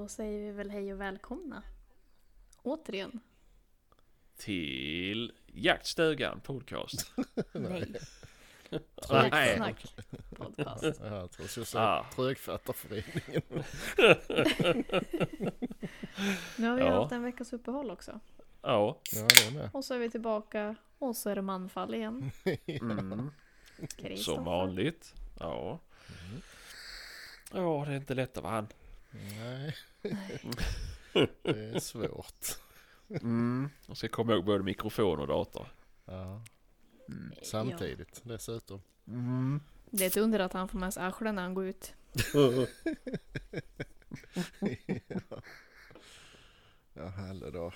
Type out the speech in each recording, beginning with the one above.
då säger vi väl hej och välkomna. Återigen. Till Jaktstugan podcast. Nej. Jaktsnack podcast. Ja, jag tror jag skulle Ah. Trögfattarföreningen. Nu har vi Ja. haft en veckas uppehåll också. Ja. Ja, det är med. Och så är vi tillbaka. Och så är det manfall igen. Mm. Som vanligt. Ja. Ja, det är inte lätt att vara han. Nej, det är svårt. Mm. Jag ska komma ihåg både mikrofon och dator. Ja, Mm. samtidigt dessutom. Mm. Det är ett under att han får med sig arslet när han går ut. Ja, halledag.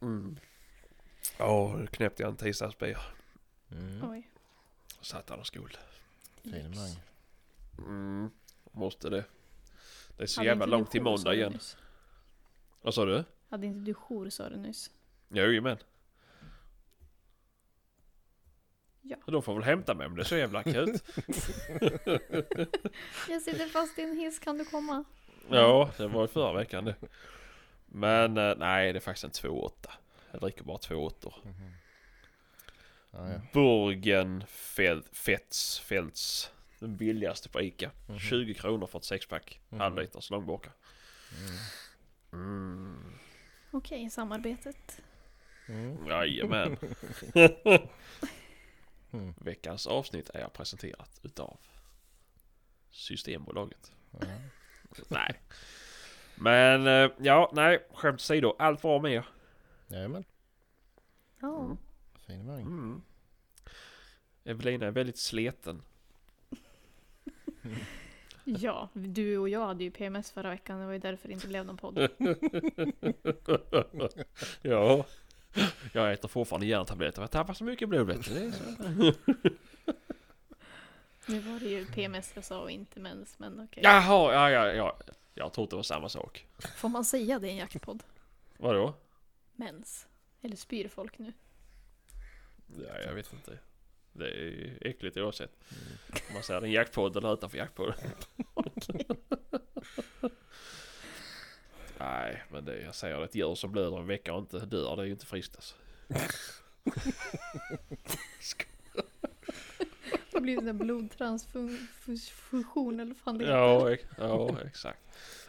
Mm. Ja, nu knäppte jag en tisdagsbier. Mm. Oj. Satt han och skuld. Finemang. Mm. Måste det. Det är så Hade jävla inte du långt till jour, sa måndag du igen. nyss? Vad sa du? Hade inte du jour sa du nyss? Jajamän. Ja. De får väl hämta mig om det är så jävla akut. Jag sitter fast i en hiss, kan du komma? Ja, det var ju förra veckan det. Men eh, nej, det är faktiskt en 2,8. Jag dricker bara 2,8. Mhm. Ja, ja. Burgen Fel- Fets Fälts. Den billigaste på Ica. Mhm. 20 kronor för ett sexpack. Mhm. Halvliters långburkar. Mm. Mm. Okej, samarbetet. Mm. Jajamän. Mm. Veckans avsnitt är presenterat utav Systembolaget. Ja. nej. Men eh, ja, nej. Skämt åsido. Allt bra med er. Jajamän, Ja. Mm. finemang. Mm. Evelina är väldigt sleten. Ja, du och jag hade ju PMS förra veckan. Det var ju därför det inte blev någon podd. ja. Jag äter fortfarande järntabletter. Jag tappar så mycket blod vet du. Nu var det ju PMS jag sa och inte mens, men okej. Jaha, ja, ja, ja. Jag trodde det var samma sak. Får man säga det i en jaktpodd? Vadå? Mens? Eller spyr folk nu? Ja, jag vet inte. Det är äckligt oavsett. Om man säger det i en jaktpodd eller utanför jaktpodden. Nej, men det, jag säger det. Ett djur som blöder en vecka och inte dör, det är ju inte friskt alltså. Det blir en blodtransfusion eller fan det Ja, ex- ja, exakt.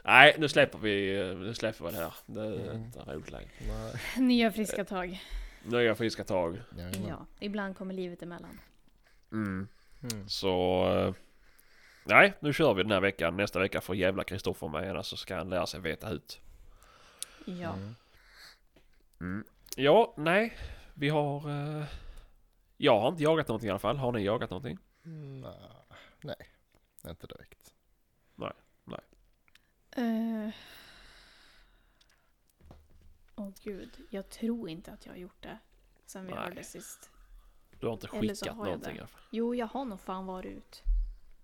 Nej, nu släpper vi, nu släpper vi det här. Det är Mm. inte roligt längre. Nej. Nya friska tag. Nya friska tag. Jajamän. Ja, ibland kommer livet emellan. Mm. Mm. Så... eh, Nej, nu kör vi den här veckan. Nästa vecka får jävla Kristoffer med henne så ska han lära sig veta ut. Ja. Mm. Mm. Ja, nej. Vi har... eh, Jag har inte jagat någonting i alla fall. Har ni jagat någonting? Nej, inte direkt. Eh. Åh gud, jag tror inte att jag har gjort det. Sen vi Nej. hörde sist. Du har inte Eller så skickat har någonting i alla fall? Jo, jag har nog fan varit ut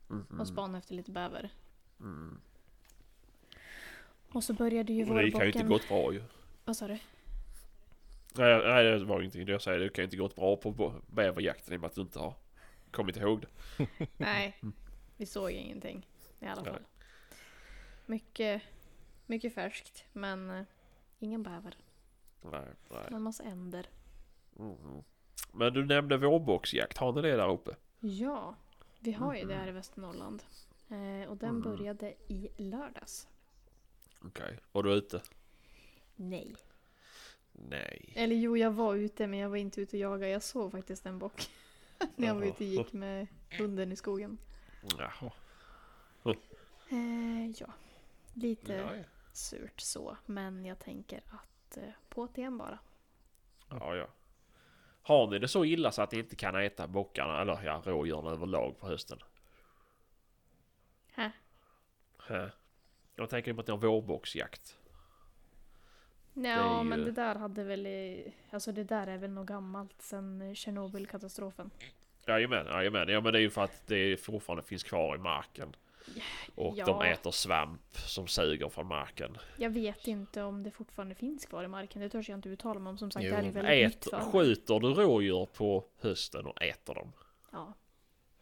Mm, och spanat efter lite bäver. mm. Och så började ju Och det kan ju inte vårbocken... gått bra ju. Vad sa du? Nej, nej det var ingenting. Jag säger, det kan ju inte gått bra på bäverjakten i och med att du inte har kommit ihåg det. Nej, vi såg ingenting i alla Nej. fall. Mycket, mycket färskt, men eh, ingen bäver. Nej, nej. En massa änder. Mm. Men du nämnde vårboxjakt. Har ni det där uppe? Ja, vi har ju det Mhm. här i Västernorrland. Eh, och den Mhm. började i lördags. Okej. Var du ute? Nej. Nej. Eller jo, jag var ute men jag var inte ute och jagade. Jag såg faktiskt en bock. När jag var ute och gick med hunden i skogen. Jaha. Eh, ja, lite Ja, ja. Surt så. Men jag tänker att eh, på igen bara. ja, ja. Har ni det så illa så att ni inte kan äta bockarna eller ja, rådjuren överlag på hösten? Hä? Hä? Jag tänker på att ni har vårboxjakt. Ja, är men ju- det där hade väl... Alltså det där är väl något gammalt sen Tjernobylkatastrofen. Jajamän, jajamän. Ja men det är ju för att det fortfarande finns kvar i marken. Och Ja. de äter svamp som suger från marken. Jag vet inte om det fortfarande finns kvar i marken. Det törs jag inte uttala mig om. Som sagt, Jo. det här är väldigt nytt Ät, för mig. skjuter du rådjur på hösten och äter dem? Ja.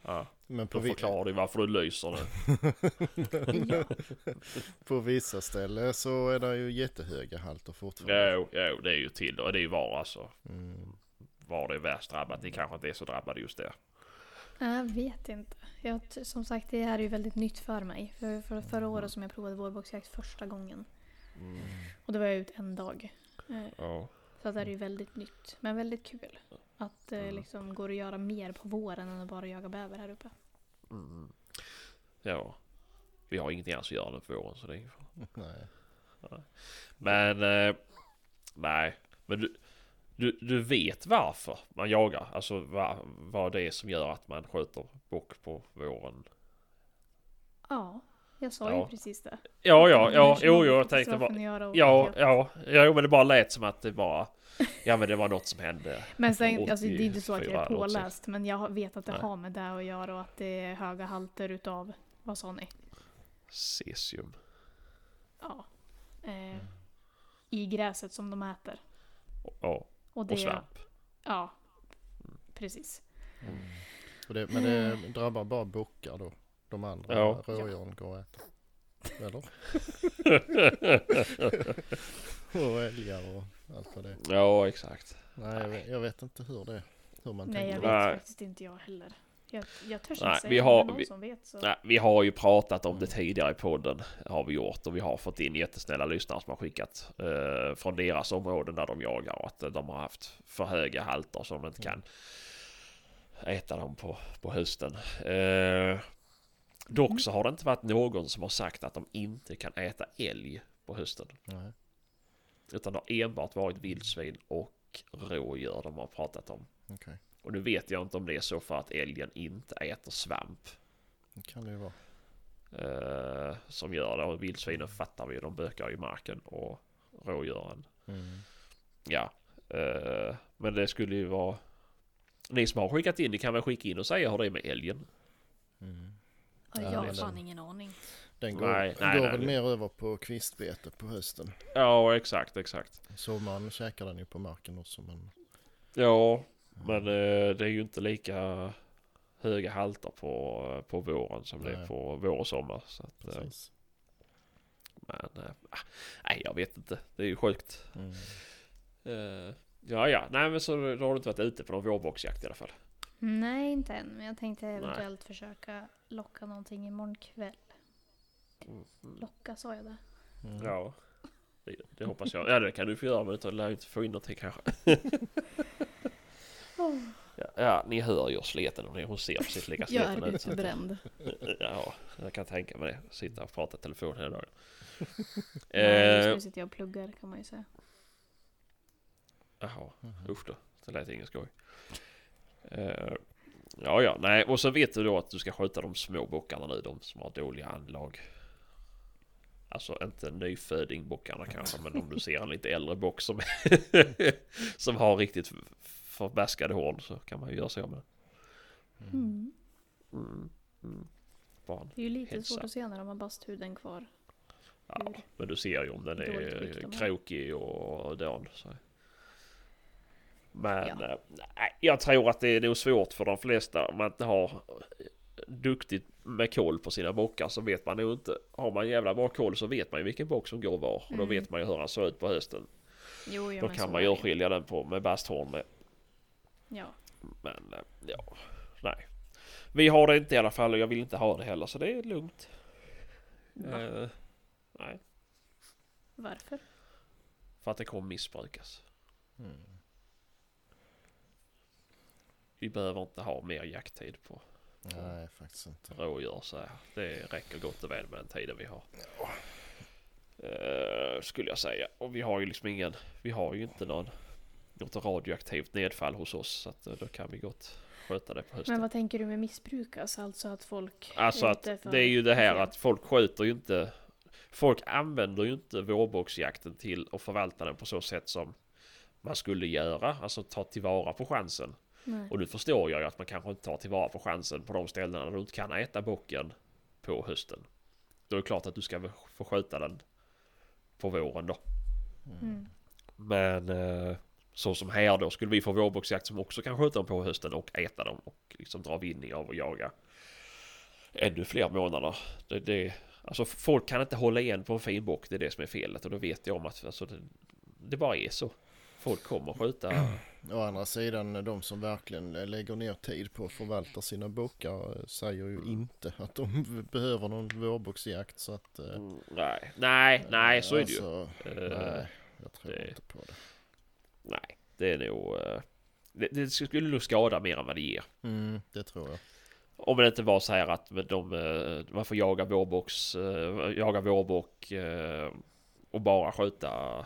Ja, Men på, då vi, förklarar du varför du lyser nu. På vissa ställen så är det ju jättehöga halter fortfarande. Jo, jo, det är ju till och det är ju var alltså. Mm. Var det är värst drabbat. Det kanske inte är så drabbade just där. Jag vet inte. Jag, som sagt, det här är ju väldigt nytt för mig. För, för förra året som jag provade vårboxjakt första gången. Och det var jag ut en dag. Eh, Ja. Så att det här är ju väldigt nytt. Men väldigt kul. Att det Mm. liksom går att göra mer på våren än att bara jaga bäver här uppe. Mm. Ja. Vi har ingenting alls att göra den på våren så det är ingen fara. Nej. Men... Eh, nej. Men du, du, du vet varför man jagar? Alltså va, vad det är som gör att man skjuter bock på våren? Ja, jag sa Ja. ju precis det. Ja, ja, ja, jo, jo, jag tänkte bara... och- Ja, ja, ja, men det bara lät som att det bara... Ja, men det var något som hände. Men sen, alltså, det är inte så att jag 84 är påläst, men jag vet att det Nej. har med det att göra och att det är höga halter utav, vad sa ni? Cesium. Ja. Eh, I gräset som de äter. Ja, Och, det, och svamp. Ja, precis. Och det, men det drabbar bara bockar då. De andra Ja. rådjuren går att äta. Eller? och älgar och allt vad det är. Ja, exakt. Nej, jag vet, jag vet inte hur det hur man Nej, jag tänker. vet Nej. faktiskt inte jag heller. Jag, jag törs Nej, inte säga vi om har- någon vi- som vet. Så. Nej, vi har ju pratat om det tidigare i podden. Har vi gjort och vi har fått in jättesnälla lyssnare som har skickat eh, från deras områden där de jagar och att de har haft för höga halter så de inte kan äta dem på, på hösten. Eh, dock så har det inte varit någon som har sagt att de inte kan äta älg på hösten. Nej. Utan det har enbart varit vildsvin och rådjur de har pratat om. Okej, Och nu vet jag inte om det är så för att älgen inte äter svamp. det kan det ju vara. Eh, som gör det. Och vildsvinen fattar vi, de bökar i marken och rådjuren. Mm. Ja, eh, men det skulle ju vara... Ni som har skickat in, ni kan väl skicka in och säga hur det är med älgen? Mm. Ja, Ja, jag har fan ingen aning. Den går, Nej, nej, går nej, väl det- mer över på kvistbete på hösten. Ja, exakt, exakt. Sommaren käkar den ju på marken också men Ja, men eh, det är ju inte lika höga halter på, på våren som det är Nej. på vår och sommar. Så att, eh, precis. men, eh, ah, nej, jag vet inte. Det är ju sjukt. Mm. Eh, ja, ja, nej men så då har du inte varit ute på någon vårboxjakt i alla fall. Nej, inte än. Men jag tänkte eventuellt försöka locka någonting imorgon kväll. Mm. Locka, sa jag det? Mm. Ja, det, det hoppas jag. Ja, det kan du få göra men du lär inte få in någonting kanske. Ja, ja, ni hör ju sleten och hon ser precis lika Jag sliten är ut. så att- utbränd. Ja, jag kan tänka mig det. Sitta och prata i telefon hela dagen. Nej, just nu sitter jag och pluggar kan man ju säga. jaha, Mhm. usch då. Det lät ingen skoj. Eh, ja, ja, nej. Och så vet du då att du ska skjuta de små bockarna nu. De som har dåliga anlag. Alltså inte nyfödingbockarna kanske, men om du ser en lite äldre bock som, som har riktigt förbaskade horn så kan man ju göra så med Mm. mm, mm. Barn. Det är ju lite Hälsa. svårt att se när de har basthuden kvar. Ja, men du ser ju om den är krokig och. Så. Men Ja. eh, nej, jag tror att det är nog svårt för de flesta om man inte har duktigt med koll på sina bockar så vet man nog inte. Har man jävla bra koll så vet man ju vilken bock som går var och då Mm. vet man ju hur han ser ut på hösten. Jo, ja, då kan man ju det ju. skilja den på med basthorn med. Ja. Men eh, ja, nej. Vi har det inte i alla fall och jag vill inte ha det heller så det är lugnt. Va? Eh, nej, Varför? för att det kommer missbrukas. Mm. Vi behöver inte ha mer jakttid på Nej, faktiskt inte. rådjur så här. Det räcker gott och väl med den tiden vi har. Eh, skulle jag säga. Och vi har ju liksom ingen, vi har ju inte någon, något radioaktivt nedfall hos oss. Så att eh, då kan vi gott sköta det på hösten. Men vad tänker du med missbrukas? Alltså att folk Alltså att det är ju det här att folk skjuter ju inte Folk använder ju inte vårboxjakten till att förvalta den på så sätt som man skulle göra. Alltså ta tillvara på chansen. Nej. Och nu förstår jag ju att man kanske inte tar tillvara på chansen på de ställena där du inte kan äta bocken på hösten. Då är det klart att du ska få sköta den på våren då. Mm. Men... Eh, Så som här då skulle vi få vårboxjakt som också kan skjuta dem på hösten och äta dem och liksom dra vinning av att jaga ännu fler månader. Det, det, alltså folk kan inte hålla igen på en fin bock, det är det som är felet och då vet jag om att alltså, det, det bara är så. Folk kommer skjuta. Å andra sidan, de som verkligen lägger ner tid på att förvalta sina bockar eh, säger ju inte att de behöver någon vårboxjakt så att... eh, Mm, nej, nej, nej, så är det ju. alltså, Eh, Nej, jag tror det- inte på det. Nej, det är nog... eh, Det, det skulle nog skada mer än vad det ger. Mm, det tror jag. Om det inte var så här att de, eh, man får jaga vårbox, eh, jaga vårbock och bara skjuta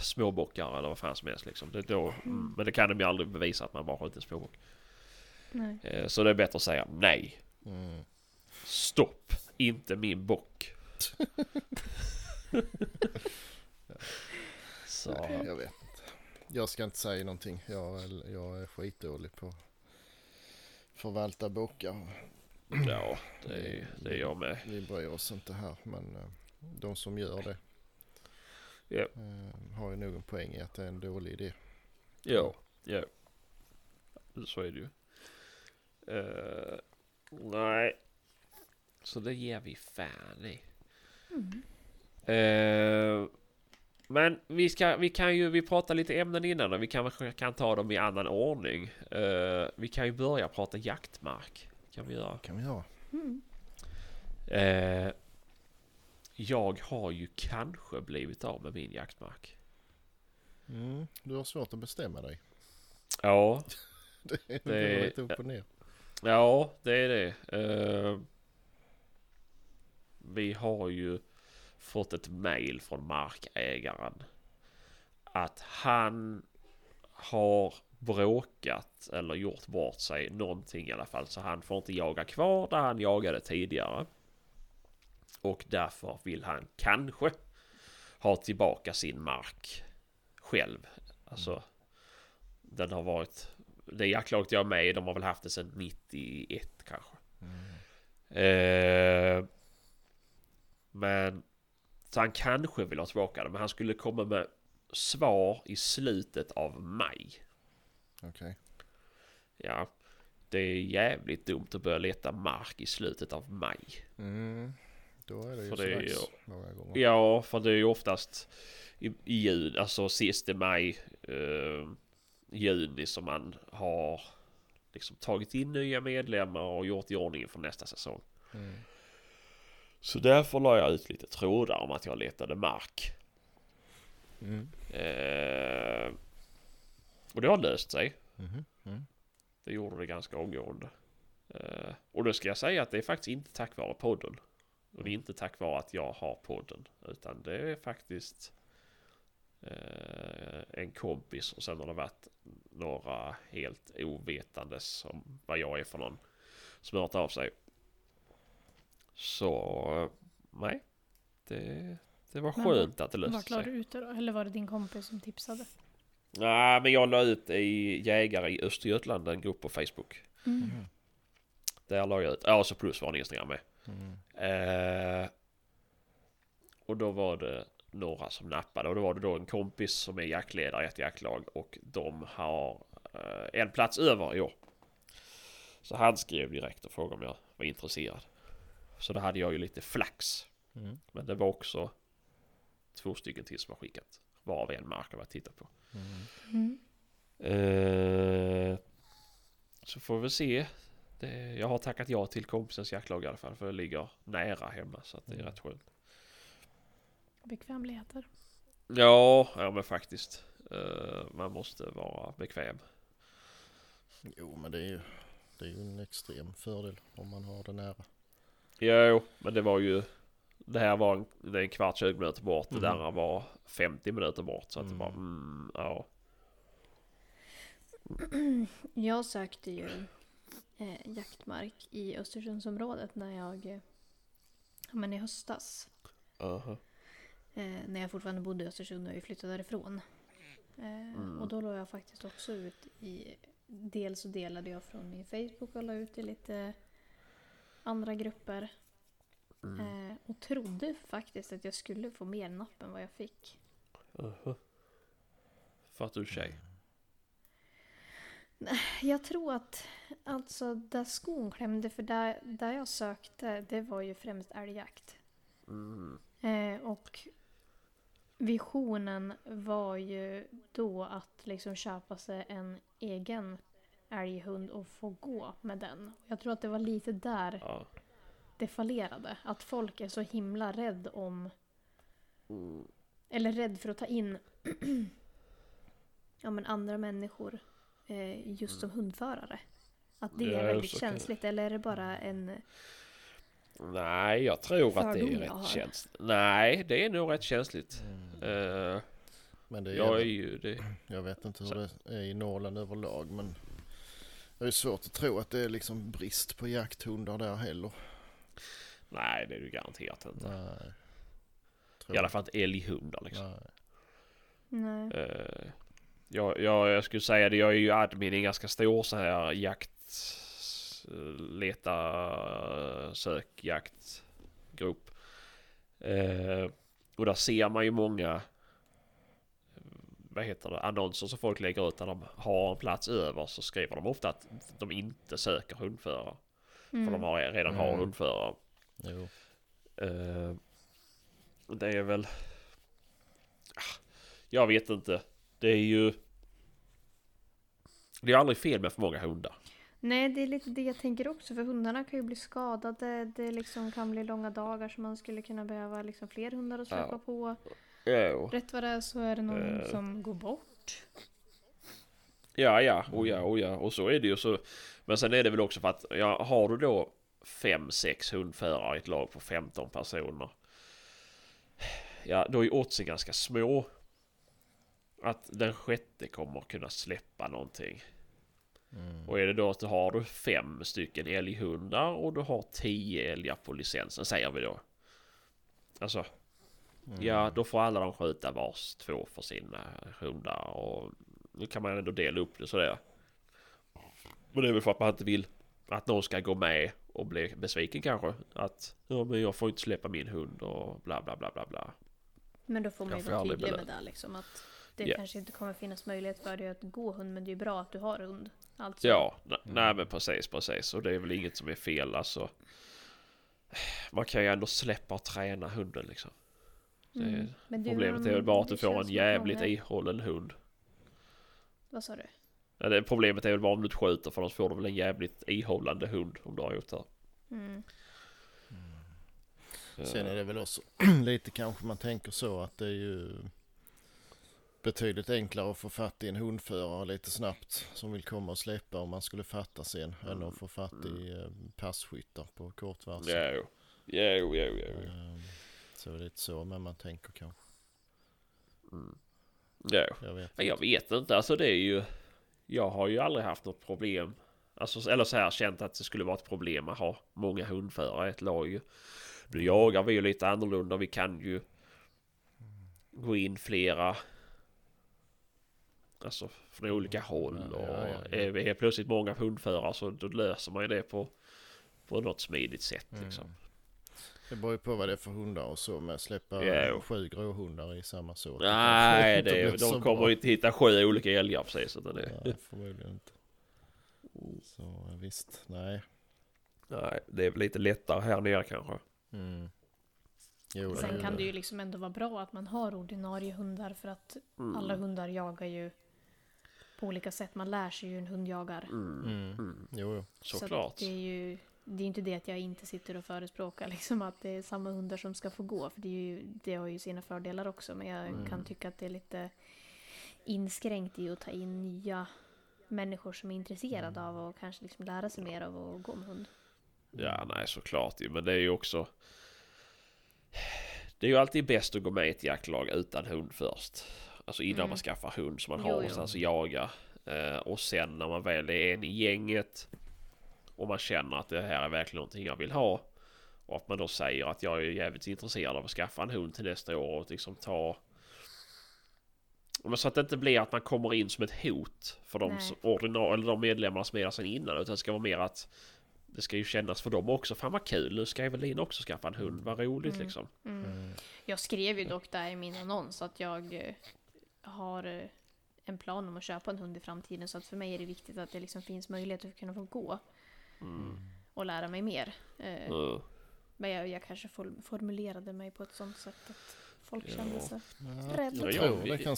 småbockar eller vad fan som helst liksom. Det, då, mm. Men det kan de ju aldrig bevisa att man bara skjuter en småbock. Nej. Så det är bättre att säga nej. Mm. Stopp! Inte min bock. så, Jag vet. Jag ska inte säga någonting. Jag, är- jag är skitdålig på att förvalta bockar. ja, det är, det är jag med. Vi bryr oss inte här men eh, de som gör det Ja. eh, har ju nog en poäng i att det är en dålig idé. Ja, ja. Så är det ju. Eh, nej. Så det ger vi fan i. Mm. Eh, men vi, ska, vi kan ju, vi pratade lite ämnen innan och vi kan, kan ta dem i annan ordning. Eh, vi kan ju börja prata jaktmark. Kan vi göra. kan vi göra. Mm. Eh, jag har ju kanske blivit av med min jaktmark. Mm, du har svårt att bestämma dig. Ja, Det, det Det- lite upp och ner. Ja, det är det. Eh, vi har ju fått ett mail från markägaren. Att han har bråkat eller gjort bort sig någonting i alla fall. Så han får inte jaga kvar där han jagade tidigare. Och därför vill han kanske ha tillbaka sin mark själv. Alltså den har varit det jaktlaget jag är med i, de har väl haft det sedan 91 kanske. Eh, men så han kanske vill ha tillbaka det, men han skulle komma med svar i slutet av maj. Okej. Ja, det är jävligt dumt att börja leta mark i slutet av maj. Mm, då är det ju För det är ju- några gånger. Ja, för det är ju oftast i, i juni, alltså sista maj, eh, juni som man har liksom tagit in nya medlemmar och gjort i ordning för nästa säsong. Mm. Så därför la jag ut lite trådar om att jag letade mark. Mm. Eh, och det har löst sig. Mhm. Mm. Det gjorde det ganska omgående. Eh, och då ska jag säga att det är faktiskt inte tack vare podden. Och det är inte tack vare att jag har podden. Utan det är faktiskt eh, en kompis och sen har det varit några helt ovetandes om vad jag är för någon som har hört av sig. Så nej, det, det var Men skönt att det löste Vart la sig. du ut det då? Eller var det din kompis som tipsade? Nej, men jag la ut i Jägare i Östergötland, en grupp på Facebook. Mm. Mhm. Där la jag ut, ja så plus var en Instagram med. Mm. Eh, och då var det några som nappade och då var det då en kompis som är jaktledare i ett jaktlag och de har eh, en plats över i år. Så han skrev direkt och frågade om jag var intresserad. Så då hade jag ju lite flax. Mm. Men det var också två stycken till som har skickat. Varav en mark har jag tittat på. Mm. Mm. Eh, så får vi se. Det, jag har tackat ja till kompisens jaktlag i alla fall. För det ligger nära hemma. Så att det är Mm. rätt skönt. Bekvämligheter. Ja, ja men faktiskt. Eh, man måste vara bekväm. Jo, men det är ju, det är ju en extrem fördel om man har det nära. Jo, men det var ju... Det här var en, det är en kvart 20 minuter bort. Det Mhm. där var 50 minuter bort. Så att det Mm. var... Mm, ja. Jag sökte ju eh, jaktmark i Östersundsområdet när jag... Eh, ja, men i höstas. Uh-huh. Eh, när jag fortfarande bodde i Östersund och jag flyttade därifrån. Eh, Mm. Och då la jag faktiskt också ut i... Dels så delade jag från min Facebook och la ut i lite andra grupper. Mm. Eh, och trodde faktiskt att jag skulle få mer napp än vad jag fick. Uh-huh. För att du är tjej? Jag tror att alltså där skon klämde, för där, där jag sökte, det var ju främst älgjakt. Mm. Eh, och visionen var ju då att liksom köpa sig en egen älghund och få gå med den. Jag tror att det var lite där Ja. det fallerade. Att folk är så himla rädd om, Mm. eller rädd för att ta in ja, men andra människor eh, just som hundförare. Att det Ja, är väldigt kan det- känsligt. Eller är det bara en... Nej, jag tror att det är rätt känsligt. Nej, det är nog rätt känsligt. Eh, Men det är, jag är ju det. jag vet inte hur Så- det är i Norrland överlag men det är svårt att tro att det är liksom brist på jakthundar där heller. Nej, det är du garanterat inte. Nej. I alla fall inte älghundar liksom. Nej. Nej. Eh, jag, jag, jag skulle säga det, jag är ju admin i en ganska stor så här jakt... Leta, sök, jaktgrupp. Eh, och där ser man ju många... Vad heter det? Annonser som folk lägger ut när de har en plats över så skriver de ofta att de inte söker hundförare. Mm. För de har, redan har Mm. hundförare. Jo. Eh, det är väl... Ah, Jag vet inte. Det är ju... Det är aldrig fel med för många hundar. Nej, det är lite det jag tänker också. För hundarna kan ju bli skadade. Det liksom kan bli långa dagar så man skulle kunna behöva liksom fler hundar att släppa Ja. på. Jo. Rätt vad det är så är det någon Eh. som går bort. Ja, ja, oh ja, oh ja. Och så är det ju så. Men sen är det väl också för att, ja, har du då fem, sex hundförare i ett lag på 15 personer. Ja, då är oddsen ganska små. Att den sjätte kommer kunna släppa någonting. Mm. Och är det då att du har du fem stycken älghundar och du har tio älgar på licensen säger vi då. Alltså, Mm. ja då får alla de skjuta vars två för sina hundar och nu kan man ändå dela upp det sådär. Men det är väl för att man inte vill att någon ska gå med och bli besviken kanske. Att ja men jag får inte släppa min hund och bla bla bla bla bla. Men då får man ju vara tydlig med det liksom. Att det Ja. kanske inte kommer finnas möjlighet för dig att gå hund. Men det är ju bra att du har hund. Alltså. Ja, ne- nej men precis, precis. Och det är väl inget som är fel alltså. Man kan ju ändå släppa och träna hunden liksom. Mm. Men det- Problemet är väl bara att du får en jävligt många- ihållen hund. Vad sa du? Ja, det, problemet är väl bara om du inte skjuter för annars får du väl en jävligt ihållande hund om du har gjort det. Mm. Sen är det väl också lite kanske man tänker så att det är ju betydligt enklare att få fatt i en hundförare lite snabbt som vill komma och släppa om man skulle fatta sen än att få fatt i eh, passkyttar på kort varsel. Jo, jo, jo, jo. Så det är lite så men man tänker kanske. Mm. Jo. Jag vet Men jag vet inte, alltså det är ju... Jag har ju aldrig haft något problem. Alltså, eller så här känt att det skulle vara ett problem att ha många hundförare i ett lag. ju. Nu jagar vi ju lite annorlunda. Vi kan ju gå in flera. Alltså från olika håll. Ja, Och ja, ja. är vi helt plötsligt många hundförare så då löser man ju det på, på något smidigt sätt Mm. liksom. Det beror ju på vad det är för hundar och så med släppa Jo. sju gråhundar i samma sort. Nej, det, så de kommer bra. ju inte hitta sju olika älgar precis. Utan det, Nej, förmodligen inte. Så visst, nej. nej, det är väl lite lättare här nere kanske. Mm. Jo, det Sen kan det. det ju liksom ändå vara bra att man har ordinarie hundar för att Mm. alla hundar jagar ju på olika sätt. Man lär sig ju en hund jagar. Mm. Mm. Mm. Jo, jo. Så att Såklart. det är ju det är inte det att jag inte sitter och förespråkar liksom att det är samma hundar som ska få gå. För det, är ju, det har ju sina fördelar också. Men jag Mm. kan tycka att det är lite inskränkt i att ta in nya människor som är intresserade Mm. av att kanske liksom lära sig mer av att gå med hund. Ja, nej såklart ju. Men det är ju också... Det är ju alltid bäst att gå med i ett jaktlag utan hund först. Alltså innan Mm. man skaffar hund så man Jo, har någonstans att jaga. Eh, och sen när man väl är en i gänget och man känner att det här är verkligen någonting jag vill ha. Och att man då säger att jag är jävligt intresserad av att skaffa en hund till nästa år och liksom ta... Men så att det inte blir att man kommer in som ett hot för de, Nej. som- ordina- eller de medlemmarna som är där sedan innan. Utan det ska vara mer att det ska ju kännas för dem också. Fan vad kul, nu ska Evelina också skaffa en hund. Vad roligt Mm. liksom. Mm. Mm. Jag skrev ju dock där i min annons att jag eh, har eh, en plan om att köpa en hund i framtiden. Så att för mig är det viktigt att det liksom finns möjlighet att kunna få gå Mm. och lära mig mer. Eh, Mm. Men jag, jag kanske for, formulerade mig på ett sånt sätt att folk Ja. kände sig Ja, rädda. jag Ja, tror, det kan,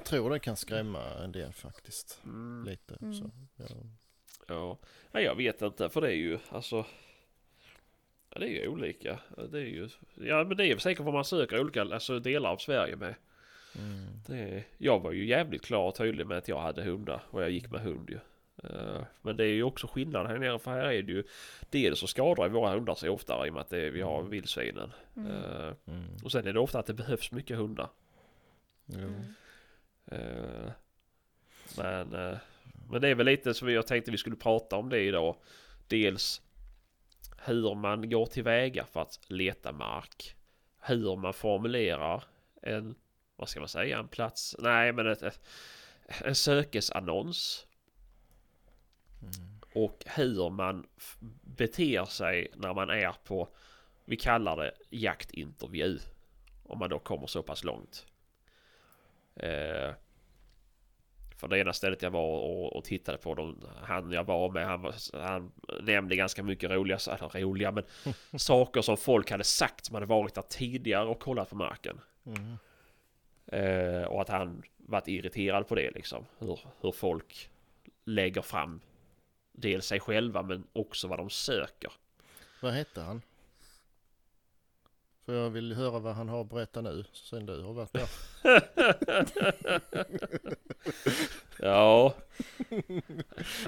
tror det kan skrämma en del faktiskt. Mm. Lite. Mm. Så, ja. Ja. Nej, jag vet inte för det är ju alltså. Ja, det är ju olika. Det är ju. Ja men det är säkert vad man söker olika alltså, delar av Sverige med. Mm. Det, jag var ju jävligt klar och tydlig med att jag hade hundar och jag gick med hund ju. Eh, men det är ju också skillnad här nere för här är det ju dels så skadar våra hundar sig oftare i och med att det, vi har vildsvinen. Mm. Eh, Mm. och sen är det ofta att det behövs mycket hundar. Mm. Eh, men, men det är väl lite som jag tänkte vi skulle prata om det idag. Dels hur man går tillväga för att leta mark. Hur man formulerar en, vad ska man säga, en plats, nej men ett, ett, en sökesannons. Och hur man beter sig när man är på, vi kallar det jaktintervju. Om man då kommer så pass långt. Eh, för det ena stället jag var och, och tittade på, de, han jag var med, han, han nämnde ganska mycket roliga, eller roliga, men saker som folk hade sagt som hade varit där tidigare och kollat på marken. Mm. Eh, och att han varit irriterad på det liksom. Hur, hur folk lägger fram dels sig själva men också vad de söker. Vad hette han? För jag vill höra vad han har att berätta nu sen du har varit där. Ja.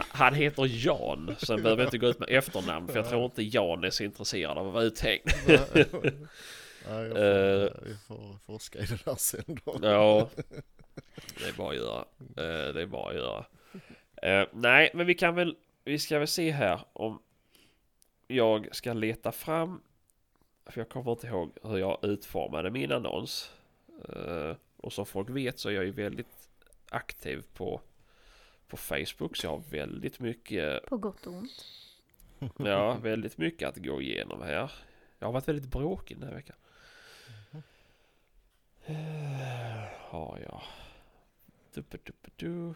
Han heter Jan. Sen behöver jag inte gå ut med efternamn för jag tror inte Jan är så intresserad av att vara uthängd. jag Eh. får, vi får forska i det där sen då. Ja. Det är bara att göra. Eh, Det är bara att göra. Eh, Nej, men vi kan väl. Vi ska väl se här om jag ska leta fram. För jag kommer inte ihåg hur jag utformade min annons. Eh, Och som folk vet så är jag ju väldigt aktiv på på Facebook så jag har väldigt mycket På gott och ont. Ja, väldigt mycket att gå igenom här. Jag har varit väldigt bråkig den här veckan. Eh, Har jag. Du-ba-du-ba-du.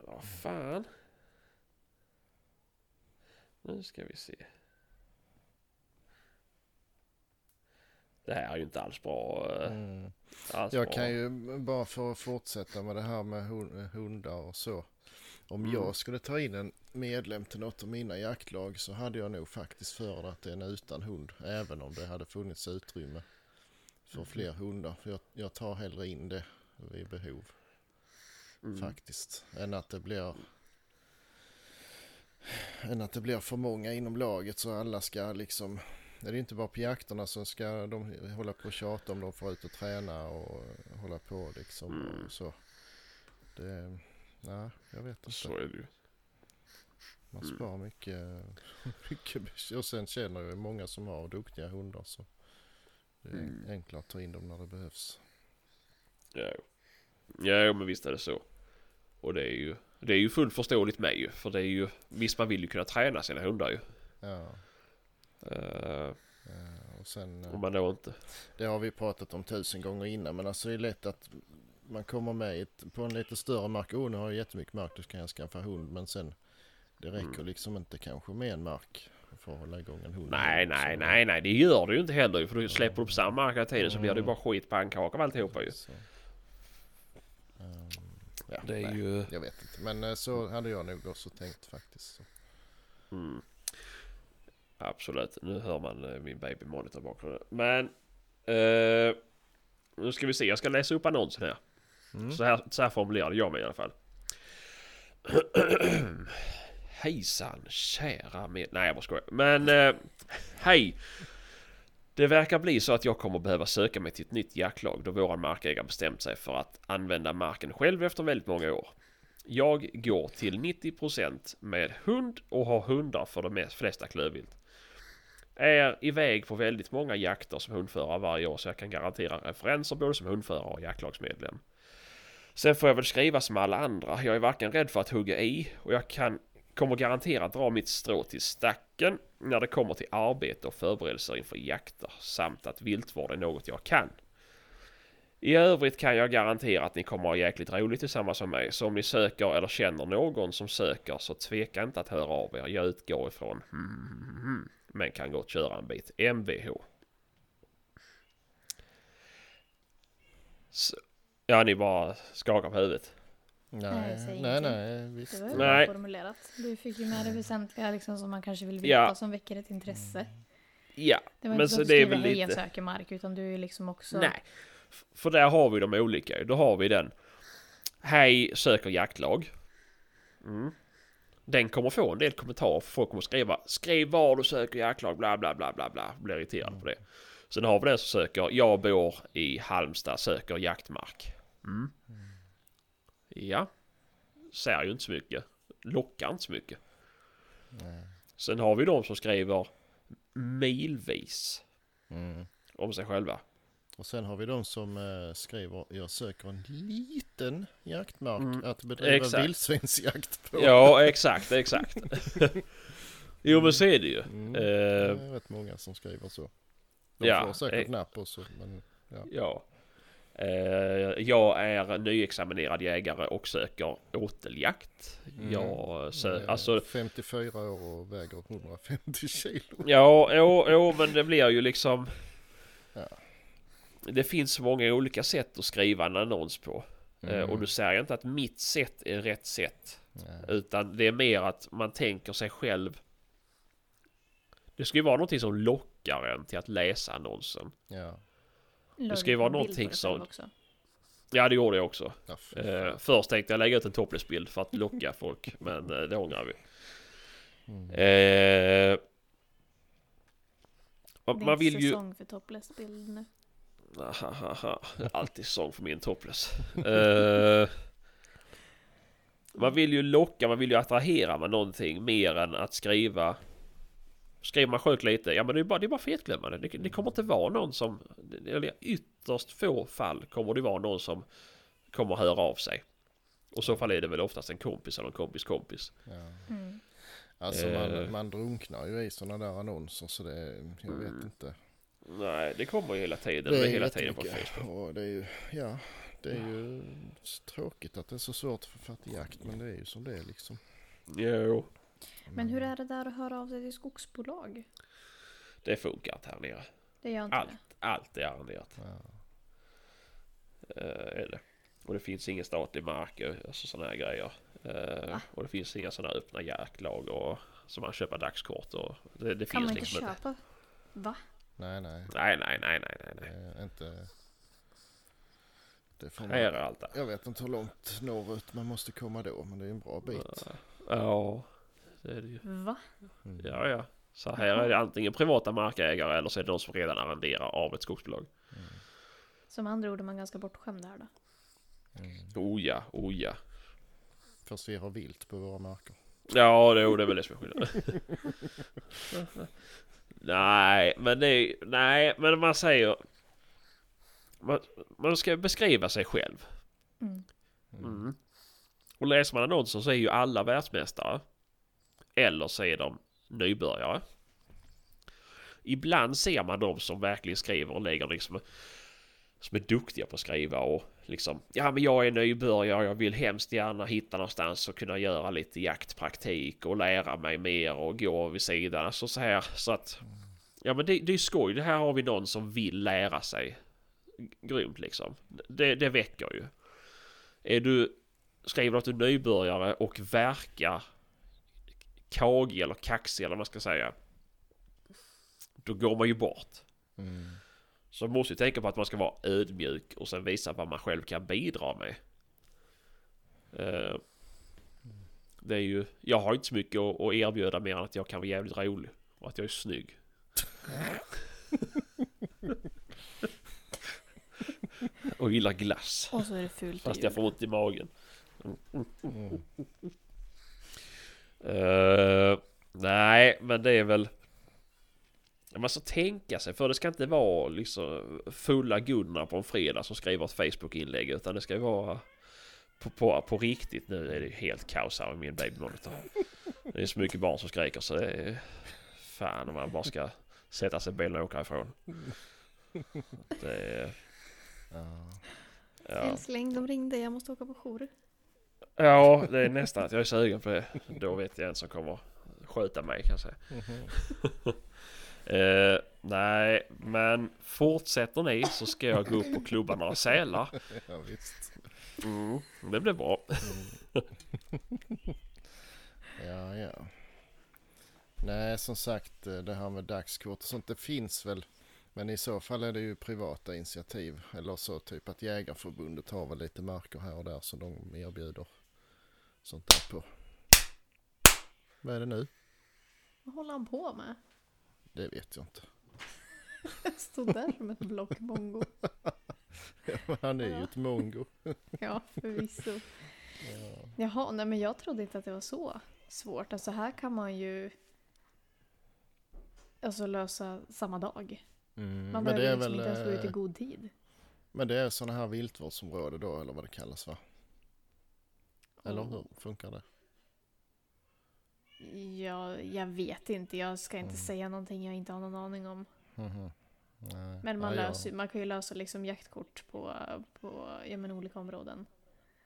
Vad fan. Nu ska vi se. Det här är ju inte alls bra. eh, Mm. Alls Jag bra. kan ju bara för att fortsätta med det här med hun- hundar och så. Om Mm. jag skulle ta in en medlem till något av mina jaktlag så hade jag nog faktiskt föredragit en utan hund. Även om det hade funnits utrymme för Mm. fler hundar. För jag, jag tar hellre in det vid behov Mm. faktiskt. Än att det blir än att det blir för många inom laget så alla ska liksom det är inte bara på jakterna som ska de hålla på och tjata om de får ut och träna och hålla på liksom Mm. så. Det, nej, jag vet inte. Så är det ju. Man Mm. mycket, mycket och sen känner jag många som har duktiga hundar så det är Mm. enklare att ta in dem när det behövs. Ja. ja, men visst är det så. Och det är ju, det är ju fullt förståeligt med ju. För det är ju, visst man vill ju kunna träna sina hundar ju. Ja, Uh, och sen eh, om man då inte... Det har vi pratat om tusen gånger innan men alltså det är lätt att man kommer med på en lite större mark. Oh, nu har jag jättemycket mark, då kan jag skaffa hund. Men sen det räcker Mm. liksom inte kanske med en mark för att hålla igång en hund. Nej, nej, nej, nej. Det gör du ju inte heller För du släpper du på samma mark hela tiden så blir det bara skit pannkaka av alltihopa ju. Så. Ehm, ja, Det är nej, ju... Jag vet inte, men eh, så hade jag nog också tänkt faktiskt. Mm. Absolut. Nu hör man eh, min baby monitor i bakgrunden. Men... eh, nu ska vi se. Jag ska läsa upp annonsen här. Mm. Så, här så här formulerade jag mig i alla fall. Hejsan kära med... Nej jag bara skojar. Men eh, hej! Det verkar bli så att jag kommer behöva söka mig till ett nytt jaktlag då våran markägare bestämt sig för att använda marken själv efter väldigt många år. Jag går till 90% med hund och har hundar för de flesta klövvilt. Är iväg på väldigt många jakter som hundförare varje år så jag kan garantera referenser både som hundförare och jaktlagsmedlem. Sen får jag väl skriva som alla andra. Jag är varken rädd för att hugga i och jag kan, kommer garanterat dra mitt strå till stacken när det kommer till arbete och förberedelser inför jakter samt att viltvård är något jag kan. I övrigt kan jag garantera att ni kommer ha jäkligt roligt tillsammans med mig. Så om ni söker eller känner någon som söker så tveka inte att höra av er. Jag utgår ifrån hmm, men kan gott köra en bit. Mvh. Så, ja, ni bara skakar på huvudet. Nej, Nej, nej, nej, visst. Det var ju Nej. formulerat. Du fick ju med det väsentliga liksom, som man kanske vill veta Ja. som väcker ett intresse. Ja, Det var men inte så det är väl lite... söker mark utan du är liksom också... Nej. För där har vi de olika. Då har vi den. Hej, söker jaktlag. Mm. Den kommer få en del kommentarer. för Folk kommer skriva skriv var du söker jaktlag bla bla bla bla bla. Blir irriterad på det. Sen har vi den som söker jag bor i Halmstad söker jaktmark. Mm. Ja. Säger ju inte så mycket. Lockar inte så mycket. Nej. Sen har vi de som skriver milvis Mm. om sig själva. Och sen har vi de som eh, skriver jag söker en liten jaktmark Mm, att bedriva vildsvinsjakt på. Ja, exakt, exakt. jo, men så är det ju. Mm. Eh, Det är rätt många som skriver så. De ja, får säkert eh. napp också. Men, ja. Eh, jag är nyexaminerad jägare och söker åteljakt. Mm. Jag sö- eh, alltså, 54 år och väger 150 kilo. ja, jo, jo, men det blir ju liksom... Ja. Det finns många olika sätt att skriva en annons på. Eh, Mm. och du säger inte att mitt sätt är rätt sätt. Nej. Utan det är mer att man tänker sig själv. Det ska ju vara någonting som lockar en till att läsa annonsen. Ja. La ska ju vara någonting Också. Ja, det gjorde jag också. Ja, Eh, först tänkte jag lägga ut en topless-bild för att locka folk, men eh, det ångrar vi. Mm. Eh, man, Det är man vill ju... säsong för topless-bild nu. Alltid sång för min topless. Eh, man vill ju locka, man vill ju attrahera med någonting mer än att skriva Skriver man sjukt lite, ja men det är bara, det är bara fetglömmande. Det, det kommer inte vara någon som, eller ytterst få fall kommer det vara någon som kommer höra av sig. Och så fall är det väl oftast en kompis eller en kompis kompis. Ja. Mm. Alltså Eh. man, man drunknar ju i sådana där annonser så det, jag vet Mm. inte. Nej, det kommer ju hela tiden. Det är hela tiden på. Facebook. Och det är ju, ja, det är ju tråkigt att det är så svårt att få fatt i jakt men det är ju som det är liksom. Jo, Men hur är det där att höra av sig till skogsbolag? det funkar inte här nere. Det gör inte Allt, det. allt är arrenderat. Ja. Eh, är det. Och det finns ingen statlig mark, eh, alltså sådana här grejer. Va? och det finns inga sådana öppna jaktlag och som man köper dagskort och det, det Kan finns man inte liksom inte. köpa? Va? Nej, nej, Nej, nej, nej, nej, nej, det nej. är inte. Det får Här är man, allt där. jag vet inte hur långt norrut man måste komma då men det är en bra bit. Ja, det är det ju. Va? Mm. Ja, ja. Så här är det antingen privata markägare eller så är det de som redan arrenderar av ett skogsbolag. Som andra ord är man ganska bortskämd här då. Mm. Oh ja, oh ja. Fast vi har vilt på våra marker. Ja, det, det är väl det som är skillnaden. nej, men det är, Nej, men man säger... Man, man ska beskriva sig själv. Mm. Mm. Och läser man annonsen så är ju alla världsmästare. Eller så är de nybörjare. Ibland ser man de som verkligen skriver och lägger liksom som är duktiga på att skriva och liksom ja men jag är nybörjare jag vill hemskt gärna hitta någonstans och kunna göra lite jaktpraktik och lära mig mer och gå vid sidan. Alltså så här så att ja men det, det är skoj. Det här har vi någon som vill lära sig. Grymt liksom. Det, det väcker ju. Är du skriver att du är nybörjare och verkar kagig eller kaxig eller vad man ska säga då går man ju bort Mm. så man måste ju tänka på att man ska vara ödmjuk och sen visa vad man själv kan bidra med. Eh, det är ju, jag har inte så mycket att, att erbjuda mer än att jag kan vara jävligt rolig och att jag är snygg. och gillar glass. Och så är det fult Fast jag får ont i magen. Mm. Eh, nej, men det är väl... Man ska tänka sig, för det ska inte vara liksom fulla Gunnar på en fredag som skriver ett Facebook-inlägg utan det ska ju vara på, på, på riktigt. Nu är det ju helt kaos här med min babymonitor. Det är så mycket barn som skriker så det är... Fan om man bara ska sätta sig i bilen och åka ifrån. Det är... Ja. Älskling, de ringde. Jag måste åka på jour. Ja, det är nästan att jag är sugen på det. Då vet jag en som kommer sköta mig kan jag säga. Mhm. Eh, nej, men fortsätter ni så ska jag gå upp och klubba några sälar. ja visst. Mm, det blir bra. Mm. ja, ja. Nej, som sagt eh, det här med dagskort och sånt, det finns väl. Men i så fall är det ju privata initiativ. Eller så typ att Jägarförbundet har väl lite marker här och där som de erbjuder sånt där på. Vad är det nu? Vad håller han på med? Det vet jag inte. Stod där som ett block mongo. Han är ju Ja. ett mongo. Ja, förvisso. Ja. Jaha, nej men jag trodde inte att det var så svårt. Alltså här kan man ju alltså lösa samma dag. Mm, Man behöver liksom väl... inte ens gå ut i eh, god tid. Men det är sådana här viltvårdsområden då eller vad det kallas va? Eller hur funkar det? Ja, jag vet inte. Jag ska inte Mm. säga någonting jag inte har någon aning om. Nej. Men man, Ja, ja. löser, man kan ju lösa liksom jaktkort på, på ja, men olika områden.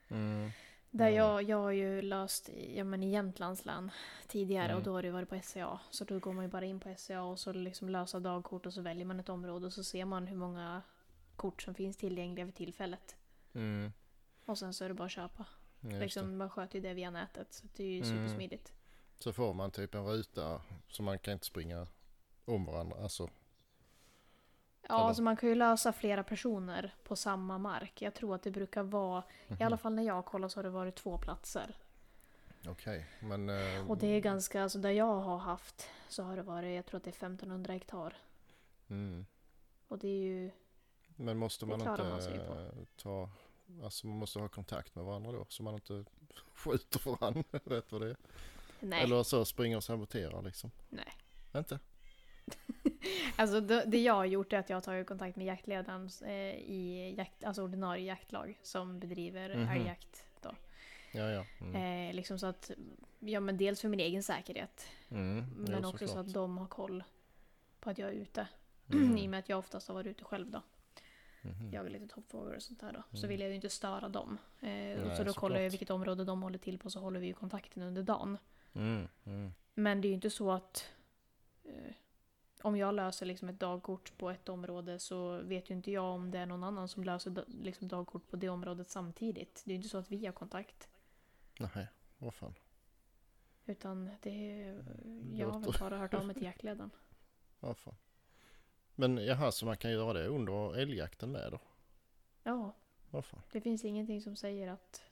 Mm. Där Mm. jag, jag har ju löst ja, men i Jämtlands län tidigare Mm. och då har det varit på SCA. Så då går man ju bara in på SCA och så liksom lösa dagkort och så väljer man ett område och så ser man hur många kort som finns tillgängliga vid tillfället. Mm. Och sen så är det bara att köpa. Ja. Liksom, man sköter ju det via nätet så det är ju Mm. supersmidigt. Så får man typ en ruta så man kan inte springa om varandra. Alltså, Ja, Eller? alltså man kan ju lösa flera personer på samma mark. Jag tror att det brukar vara, i alla fall när jag kollar så har det varit två platser. okej. Men... eh, Och det är ganska, alltså där jag har haft så har det varit, jag tror att det är 1500 hektar. Mm. Och det är ju, Men måste man inte man ta... Alltså man måste ha kontakt med varandra då så man inte skjuter varandra. Vet vad det är? nej, Eller så springer och saboterar liksom. nej. Inte? Alltså det, det jag har gjort är att jag har tagit kontakt med jaktledaren eh, i jakt, alltså ordinarie jaktlag som bedriver Mhm. älgjakt. Då. Ja, ja. Mm. Eh, liksom så att, ja men dels för min egen säkerhet. Mm. Men jo, också så såklart. att de har koll på att jag är ute. Mm. I och med att jag oftast har varit ute själv då. Mhm. Jagar lite toppfåglar och sånt där då. Så Mm. vill jag ju inte störa dem. Eh, Nej, så då kollar jag såklart. vilket område de håller till på så håller vi ju kontakten under dagen. Mm. Mm. Men det är ju inte så att eh, om jag löser liksom ett dagkort på ett område så vet ju inte jag om det är någon annan som löser liksom dagkort på det området samtidigt. Det är ju inte så att vi har kontakt. Nej, vad fan. Utan det är, jag har väl bara hört av mig till jaktledaren. Vad fan. Men jaha, så man kan göra det under älgjakten med då? Ja, Vad fan. det finns ingenting som säger att...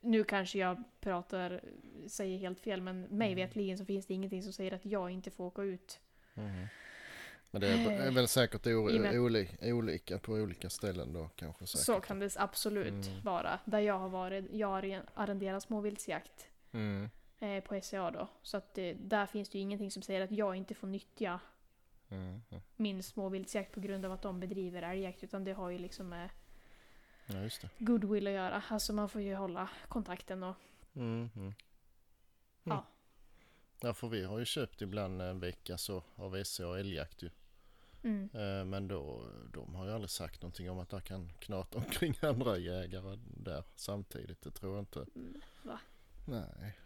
Nu kanske jag pratar, säger helt fel, men mig Mm. vetligen så finns det ingenting som säger att jag inte får åka ut. Mhm. Men det är, väl säkert o- I och med- oli- olika på olika ställen då kanske säkert. Så kan det absolut Mm. vara. Där jag har varit, jag har arrenderat småviltsjakt Mm. eh, på SCA då. Så att eh, där finns det ju ingenting som säger att jag inte får nyttja Mm. mm. min småviltsjakt på grund av att de bedriver älgjakt. Utan det har ju liksom med Ja, goodwill att göra. Alltså man får ju hålla kontakten och Mm. Mm. Ja. Ja, för vi har ju köpt ibland en vecka så av SCA och älgjakt ju. mm. Eh, Men då, de har ju aldrig sagt någonting om att det kan knata omkring andra jägare där samtidigt. Det tror jag inte. Mm, va? Nej.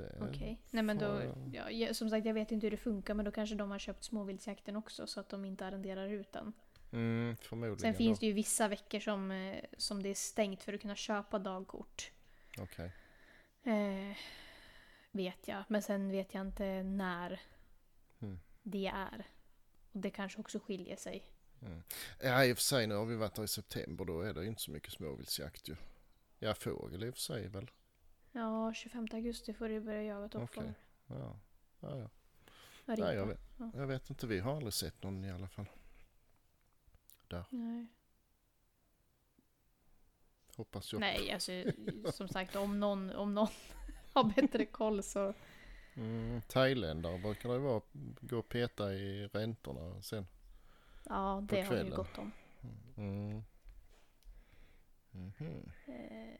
Det, Okej. Nej men då, ja, som sagt jag vet inte hur det funkar men då kanske de har köpt småviltsjakten också så att de inte arrenderar ut den. Mm, förmodligen. Sen finns det ju vissa veckor som, eh, som det är stängt för att kunna köpa dagkort. Okej. Eh, vet jag. Men sen vet jag inte när Mm. det är. Och det kanske också skiljer sig. Ja, i och för sig nu har vi varit där i september. Då är det inte så mycket småviltsjakt ju. Ja, fågel i och för sig väl. Ja, 25 augusti får du börja jaga toppfågel. Okej. Ja, ja, ja. Okay. Nej, jag, vet, Ja. jag vet inte. Vi har aldrig sett någon i alla fall. Nej. Hoppas jag. Nej, alltså som sagt om någon, om någon har bättre koll så... Mm, thailändare brukar det vara. Gå och peta i räntorna sen. Ja, det har vi gott om. Mm. Mhm. Eh,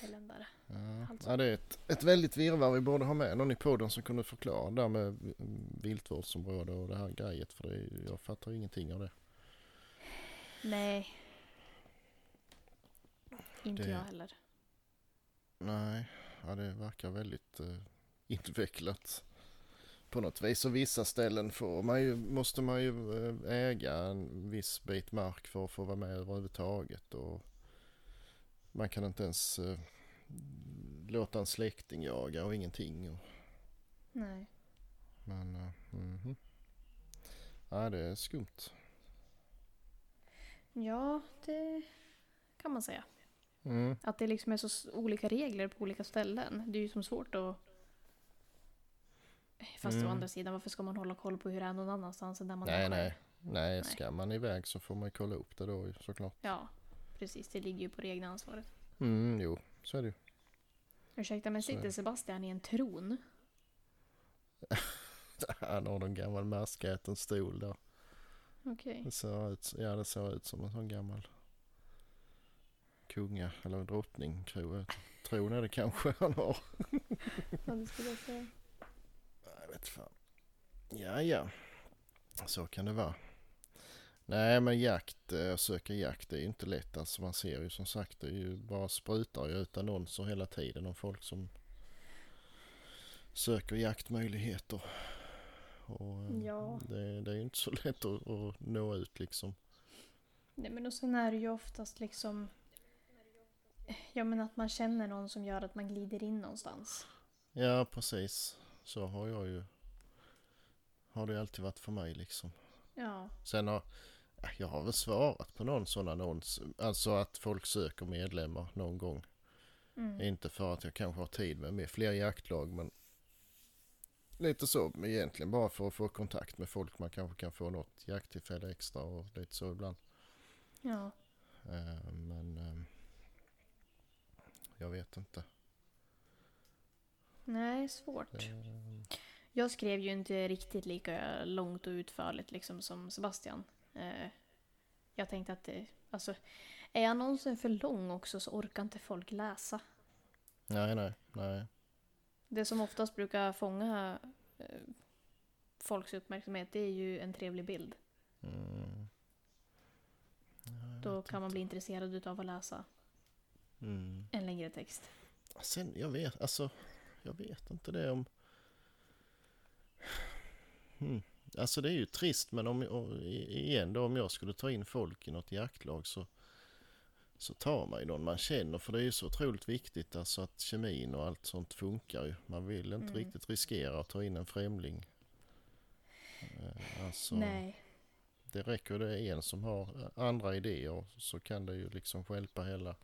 thailändare. Ja. Alltså. ja, det är ett, ett väldigt virrvarr vi borde ha med någon i podden som kunde förklara det där med viltvårdsområde och det här grejet. För det jag fattar ingenting av det. Nej. Inte Det- jag heller. Nej, ja, det verkar väldigt eh, invecklat på något vis. Och vissa ställen får man ju, måste man ju eh, äga en viss bit mark för att få vara med överhuvudtaget. Och man kan inte ens eh, låta en släkting jaga och ingenting. Och, Nej. men, eh, mhm. Ja, det är skumt. Ja, det kan man säga. Mm. Att det liksom är så olika regler på olika ställen. Det är ju som svårt att... Fast å Mm. andra sidan, varför ska man hålla koll på hur det är någon annanstans än där man är Nej, själv? nej. Nej, Nej. ska man iväg så får man kolla upp det då såklart. Ja, precis. Det ligger ju på det egna ansvaret. Mm, jo, så är det ju. Ursäkta, men sitter det. Sebastian i en tron? Han har en gammal maskäten stol där. Okej. Det ser ut, ja, det ser ut som en sån gammal kunga eller drottning tror jag. Tror är det kanske han har. Ja, det skulle jag säga. Jag vet fan. Ja, ja. Så kan det vara. Nej, men jakt, eh, söka jakt det är ju inte lätt. Alltså man ser ju som sagt, det är ju bara sprutar ju ut annonser hela tiden om folk som söker jaktmöjligheter. Och eh, Ja. det, det är ju inte så lätt att, att nå ut liksom. Nej, men och sen är det ju oftast liksom... Ja, men att man känner någon som gör att man glider in någonstans. Ja, precis. Så har jag ju... Har det alltid varit för mig liksom. Ja. Sen har... ja, Jag har väl svarat på någon sån annons. Alltså att folk söker medlemmar någon gång. Mm. Inte för att jag kanske har tid med, med fler jaktlag men... Lite så men egentligen bara för att få kontakt med folk. Man kanske kan få något jakttillfälle extra och lite så ibland. Ja. Eh, men... eh, jag vet inte. Nej, svårt. Eh, Jag skrev ju inte riktigt lika långt och utförligt liksom som Sebastian. Eh, jag tänkte att det, alltså, är annonsen för lång också så orkar inte folk läsa. nej, nej, nej. Det som oftast brukar fånga eh, folks uppmärksamhet det är ju en trevlig bild. Mm. Då kan man bli intresserad utav att läsa Mm. en längre text. Sen, jag vet, alltså, jag vet inte det om... Hmm. Alltså det är ju trist men om, igen då om jag skulle ta in folk i något jaktlag så, så tar man ju någon man känner för det är ju så otroligt viktigt alltså att kemin och allt sånt funkar ju. Man vill inte Mm. riktigt riskera att ta in en främling. Eh, Alltså, Nej. det räcker det är en som har andra idéer så kan det ju liksom stjälpa hela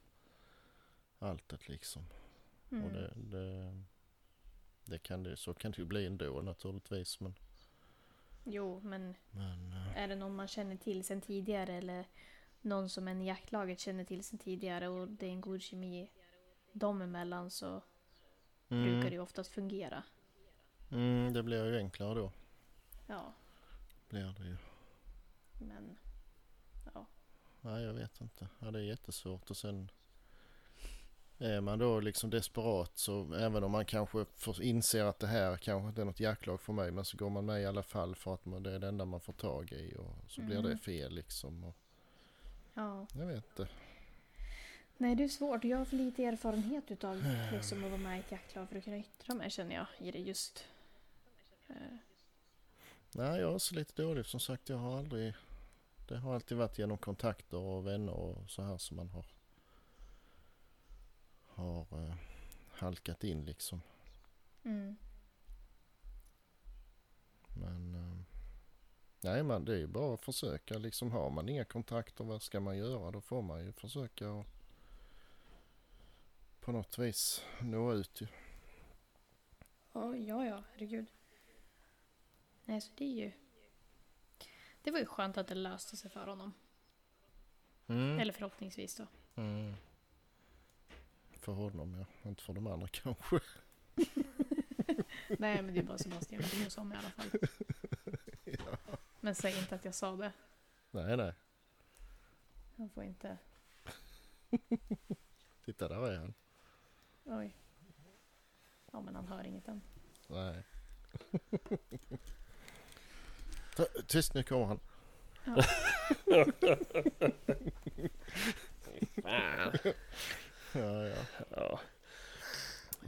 alltet liksom. Mm. Och det, det, det kan det, så kan det ju bli ändå naturligtvis. Men, Jo, men men eh, är det någon man känner till sen tidigare eller någon som en i jaktlaget känner till sen tidigare och det är en god kemi dem emellan så brukar det mm, ju oftast fungera. mm, det blir ju enklare då. Ja, Blir det ju. men ja. Nej, jag vet inte. Ja, det är jättesvårt och sen är man då liksom desperat så även om man kanske får inser att det här kanske inte är något jaktlag för mig men så går man med i alla fall för att man, det är det enda man får tag i och så blir Mm. det fel liksom. Och, ja. jag vet inte. Nej, det är svårt. Jag har för lite erfarenhet utav liksom, att vara med i ett jaktlag för att kunna yttra mig känner jag i det just. Eh, Nej, jag är så lite dålig. Som sagt, jag har aldrig... Det har alltid varit genom kontakter och vänner och så här som man har... Har eh, halkat in liksom. Mm. Men... Eh, nej, man, det är ju bara att försöka liksom. Har man inga kontakter, vad ska man göra? Då får man ju försöka och på något vis nå ut ju. Ja, ja, ja, herregud. Nej, så det är ju... Det var ju skönt att det löste sig för honom. Mm. Eller förhoppningsvis då. Mm. För honom ja, inte för de andra kanske. Nej, men det är bara Sebastian oss om i alla fall. ja. Men säg inte att jag sa det. Nej, nej. Han får inte... Titta, där är han. Oj. Ja, men han hör inget än. Nej. Tyst, nu kommer han. Ja. Ja, ja. Ja.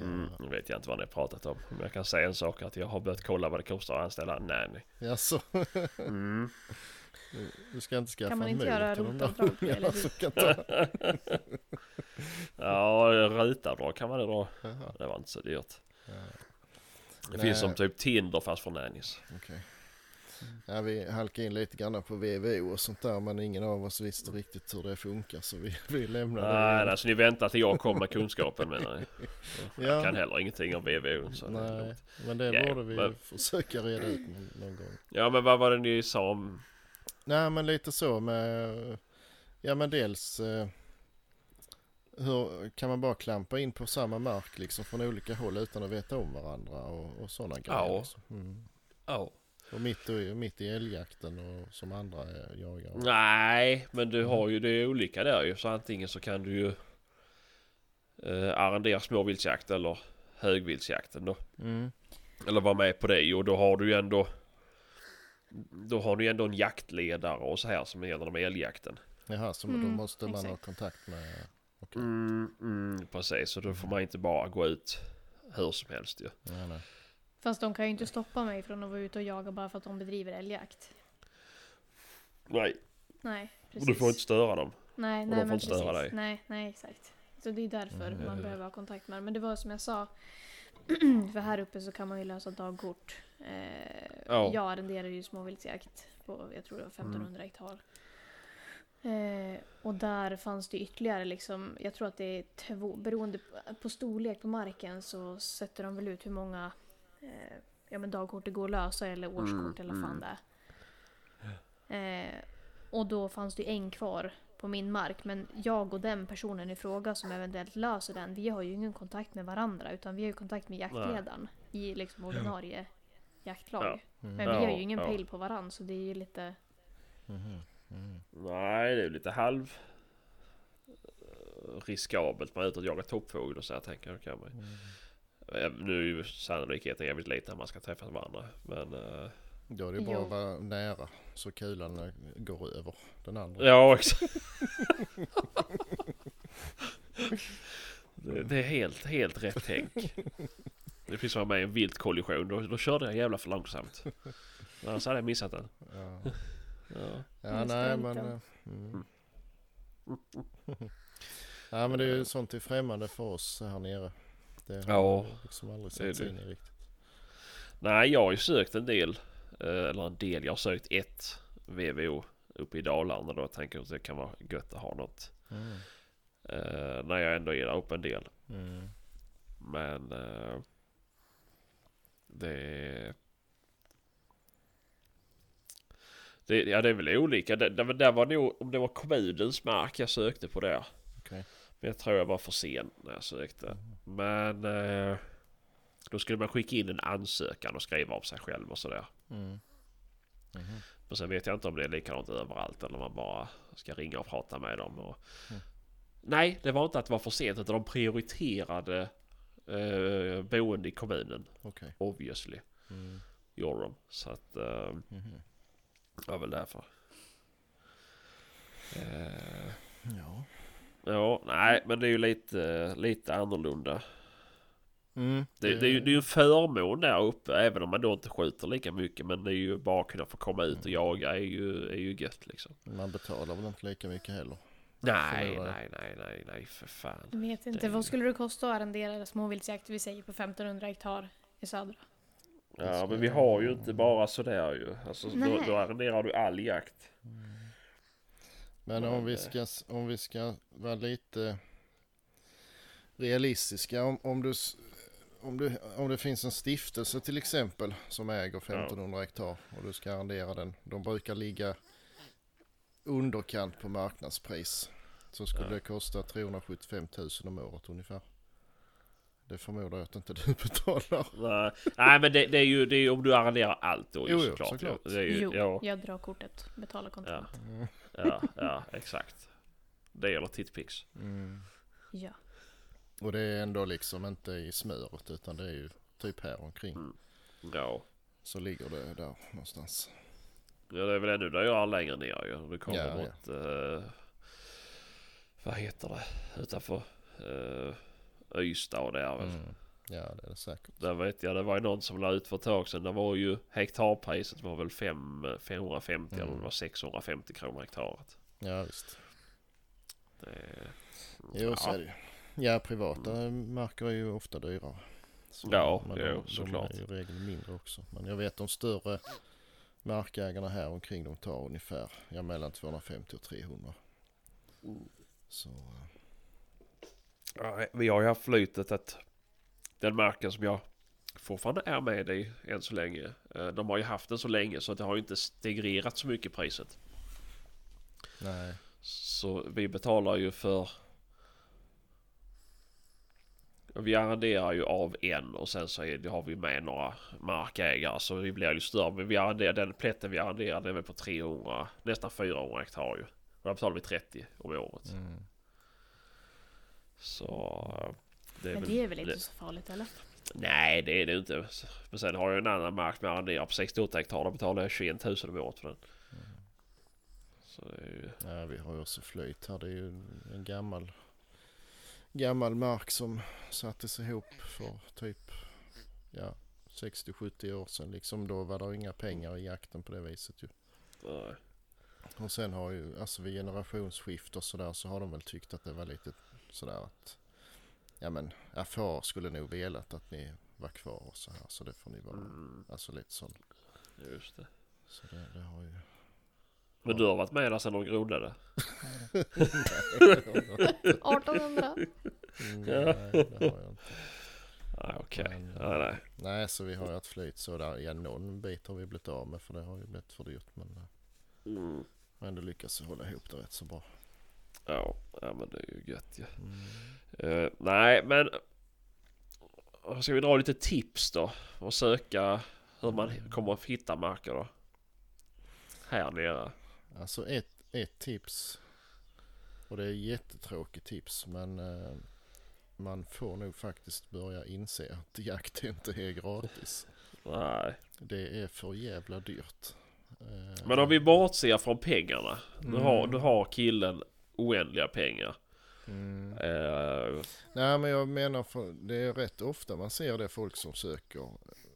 Mm, nu vet jag inte vad ni har pratat om. Men jag kan säga en sak att jag har börjat kolla vad det kostar att anställa en nanny. Jaså, Mm. du ska inte skaffa Kan man en göra till de där ungarna som kan ta... Ja, rutavdrag kan man det dra. Det var inte så dyrt. ja, Det Nej. finns som typ Tinder fast för nannies. okej. Ja, vi halkade in lite grann på VVO och sånt där men ingen av oss visste riktigt hur det funkar så vi, vi lämnade Nej, det. alltså ni väntar till jag kommer med kunskapen menar ni. Ja. Jag kan heller ingenting om VVO. Så det Nej, lugnt. men det Ja, borde vi men- försöka reda ut någon, någon gång. Ja men vad var det ni sa om? Nej men lite så med, ja men dels eh, hur kan man bara klampa in på samma mark liksom från olika håll utan att veta om varandra och, och sådana grejer. Ja. liksom. Mm. Ja. Och mitt, i- mitt i älgjakten och som andra jagar. Nej, men du har ju det är olika där ju. Så antingen så kan du ju eh, arrendera småviltsjakt eller högviltsjakten då. Mm. Eller vara med på det och då har du ju ändå då har du ju ändå en jaktledare och så här som gäller med älgjakten. Jaha, så då Mm, måste man ha exakt. kontakt med... okej. Mm, mm, precis, så då får man inte bara gå ut hur som helst ju. Nej, nej. Fast de kan ju inte stoppa mig från att vara ute och jaga bara för att de bedriver älgjakt. Nej, Nej, och precis. du får inte störa dem. Nej, och nej de får men inte störa precis. dig. Nej, nej exakt. Så det är därför Mm. man behöver ha kontakt med dem. Men det var som jag sa. för här uppe så kan man ju lösa dagkort. Eh, Ja. Jag arrenderar ju småviltsjakt på, jag tror det var 1500 hektar. Eh, och där fanns det ytterligare liksom, jag tror att det är två, beroende på- på storlek på marken så sätter de väl ut hur många eh, ja, men dagkort det går att lösa eller årskort Mm, eller vad fan mm. det är. Eh, och då fanns det ju en kvar på min mark men jag och den personen i fråga som eventuellt löser den, vi har ju ingen kontakt med varandra utan vi har ju kontakt med jaktledaren i liksom ordinarie jaktlag. Ja. Mm. Men vi har ju ingen ja. pejl på varandra så det är ju lite... Mhm. Mm. Nej, det är lite halv riskabelt med ut och jaga toppfågel och så här tänker jag kan man. Mm. Eh, Nu är ju sannolikheten jävligt liten när man ska träffa varandra. Men eh, Då är det bara att vara nära så kulan eh, går över den andra. ja, exakt. det, det är helt, helt rätt tänk. Det finns som med i en viltkollision. Då, då körde jag jävla för långsamt. Annars hade jag missat den. Ja, Ja. ja nej men... lite. eh, Mm. ja men det är ju sånt är främmande för oss här nere. Det har Ja, vi liksom aldrig satt sig in i riktigt. Nej, jag har ju sökt en del. eh, Eller en del. Jag har sökt ett VVO uppe i Dalarna då. Jag tänker att det kan vara gött att ha något. Mm. eh, när jag ändå är där uppe en del. Mm. Men eh, det, det... Ja det är väl olika. Det, det, där var nog, om det var kommunens mark jag sökte på det. Okej. Men jag tror jag var för sen när jag sökte. Men eh, då skulle man skicka in en ansökan och skriva om sig själv och sådär. Mm. Mhm. Men sen vet jag inte om det är likadant överallt eller om man bara ska ringa och prata med dem. Och... Mm. Nej, det var inte att det var för sent utan de prioriterade eh, boende i kommunen. Okej. Obviously. Mm. Gjorde de. Så att eh, Mhm. det var väl därför. Eh, Ja. Ja, nej men det är ju lite, lite annorlunda. Mm. Det, det, är ju, det är ju en förmån där uppe även om man då inte skjuter lika mycket. Men det är ju bara att kunna få komma ut och jaga är ju, är ju gött liksom. Man betalar väl inte lika mycket heller. Nej, nej, nej, nej, nej för fan. Jag vet inte, Det vad skulle det kosta att arrendera småviltsjakt vi säger på 1500 hektar i södra? Ja men vi har ju inte bara sådär ju. Alltså då, då arrenderar du all jakt. Men Ja, om vi, ska, om vi ska vara lite realistiska. Om, om, du, om, du, om det finns en stiftelse till exempel som äger 1500 hektar och du ska arrendera den. De brukar ligga underkant på marknadspris. Så skulle Ja. det kosta 375 000 om året ungefär. Det förmodar jag att inte du betalar. Nej, nej men det, det är ju det är ju om du arrenderar allt då ju Jo, jo, såklart. såklart. Det är ju, Jo, ja, jag drar kortet, betalar kontant. ja, ja, exakt. Det gäller Titpix. Mm. Ja. Och det är ändå liksom inte i smöret utan det är ju typ här omkring. Mm. Ja. Så ligger det där någonstans. Ja det är väl ännu dyrare längre ner ju. Det kommer Ja, ja. mot... eh, vad heter det? Utanför uh, Ystad och där väl. Mm. Ja det är det säkert. Där vet jag det var ju någon som la ut för ett tag sedan. Det var ju hektarpriset var väl fem, 550 eller Mm. det var 650 kronor hektaret. Ja visst. Det, Jo så ja. är det ju. Ja privata marker är ju ofta dyrare. Så, Ja, men jo, de, de såklart. är ju i regel mindre också. Men jag vet de större markägarna här omkring de tar ungefär ja, mellan 250 och 300. Mm. Så eh, Ja, vi har ju haft flytet att den marken som jag fortfarande är med i än så länge. eh, De har ju haft den så länge så det har ju inte stegrerat så mycket priset. nej. Så vi betalar ju för... Vi arrenderar ju av en och sen så är har vi med några markägare så vi blir ju större. Men vi arrenderar, den plätten vi arrenderar den är väl på 300, nästan 400 hektar ju. Och där betalar vi 30 om året. Mm. Så... Det är Men väl, det är väl inte så farligt eller? Nej det är det inte. Men sen har jag en annan mark jag arrenderar på 68 hektar. Där betalar jag 21 000 om året för den. Så det är ju... Ja, vi har ju också flöjt här. Det är ju en gammal, gammal mark som sattes ihop för typ ja, 60-70 år sedan. Liksom då var det inga pengar i jakten på det viset ju. Nej. Och sen har ju, alltså vid generationsskifte och sådär så har de väl tyckt att det var lite sådär att ja men FA skulle nog velat att ni var kvar och så här så det får ni vara. Mm, Alltså lite sån. just det. Så det, det har ju. Men du har varit med där sedan de grundade? 1800? Mm, nej, det har jag inte. Nej okej. Nej, nej. Nej, så vi har ju haft flyt så där. Ja, någon bit har vi blivit av med för det har ju blivit för dyrt. Men, eh, Mm. men det lyckas hålla ihop det rätt så bra. Ja, ja men det är ju gött ju. Mm. Eh, nej men... Ska vi dra lite tips då? Och söka hur man kommer att hitta marker då? Här nere. Alltså ett, ett tips. Och det är jättetråkigt tips men eh, man får nog faktiskt börja inse att jakt inte är gratis. Nej. Det är för jävla dyrt. Eh, Men om vi bortser från pengarna. Nu, Mm. har, nu har killen oändliga pengar. Mm. Eh, Nej men jag menar för det är rätt ofta man ser det folk som söker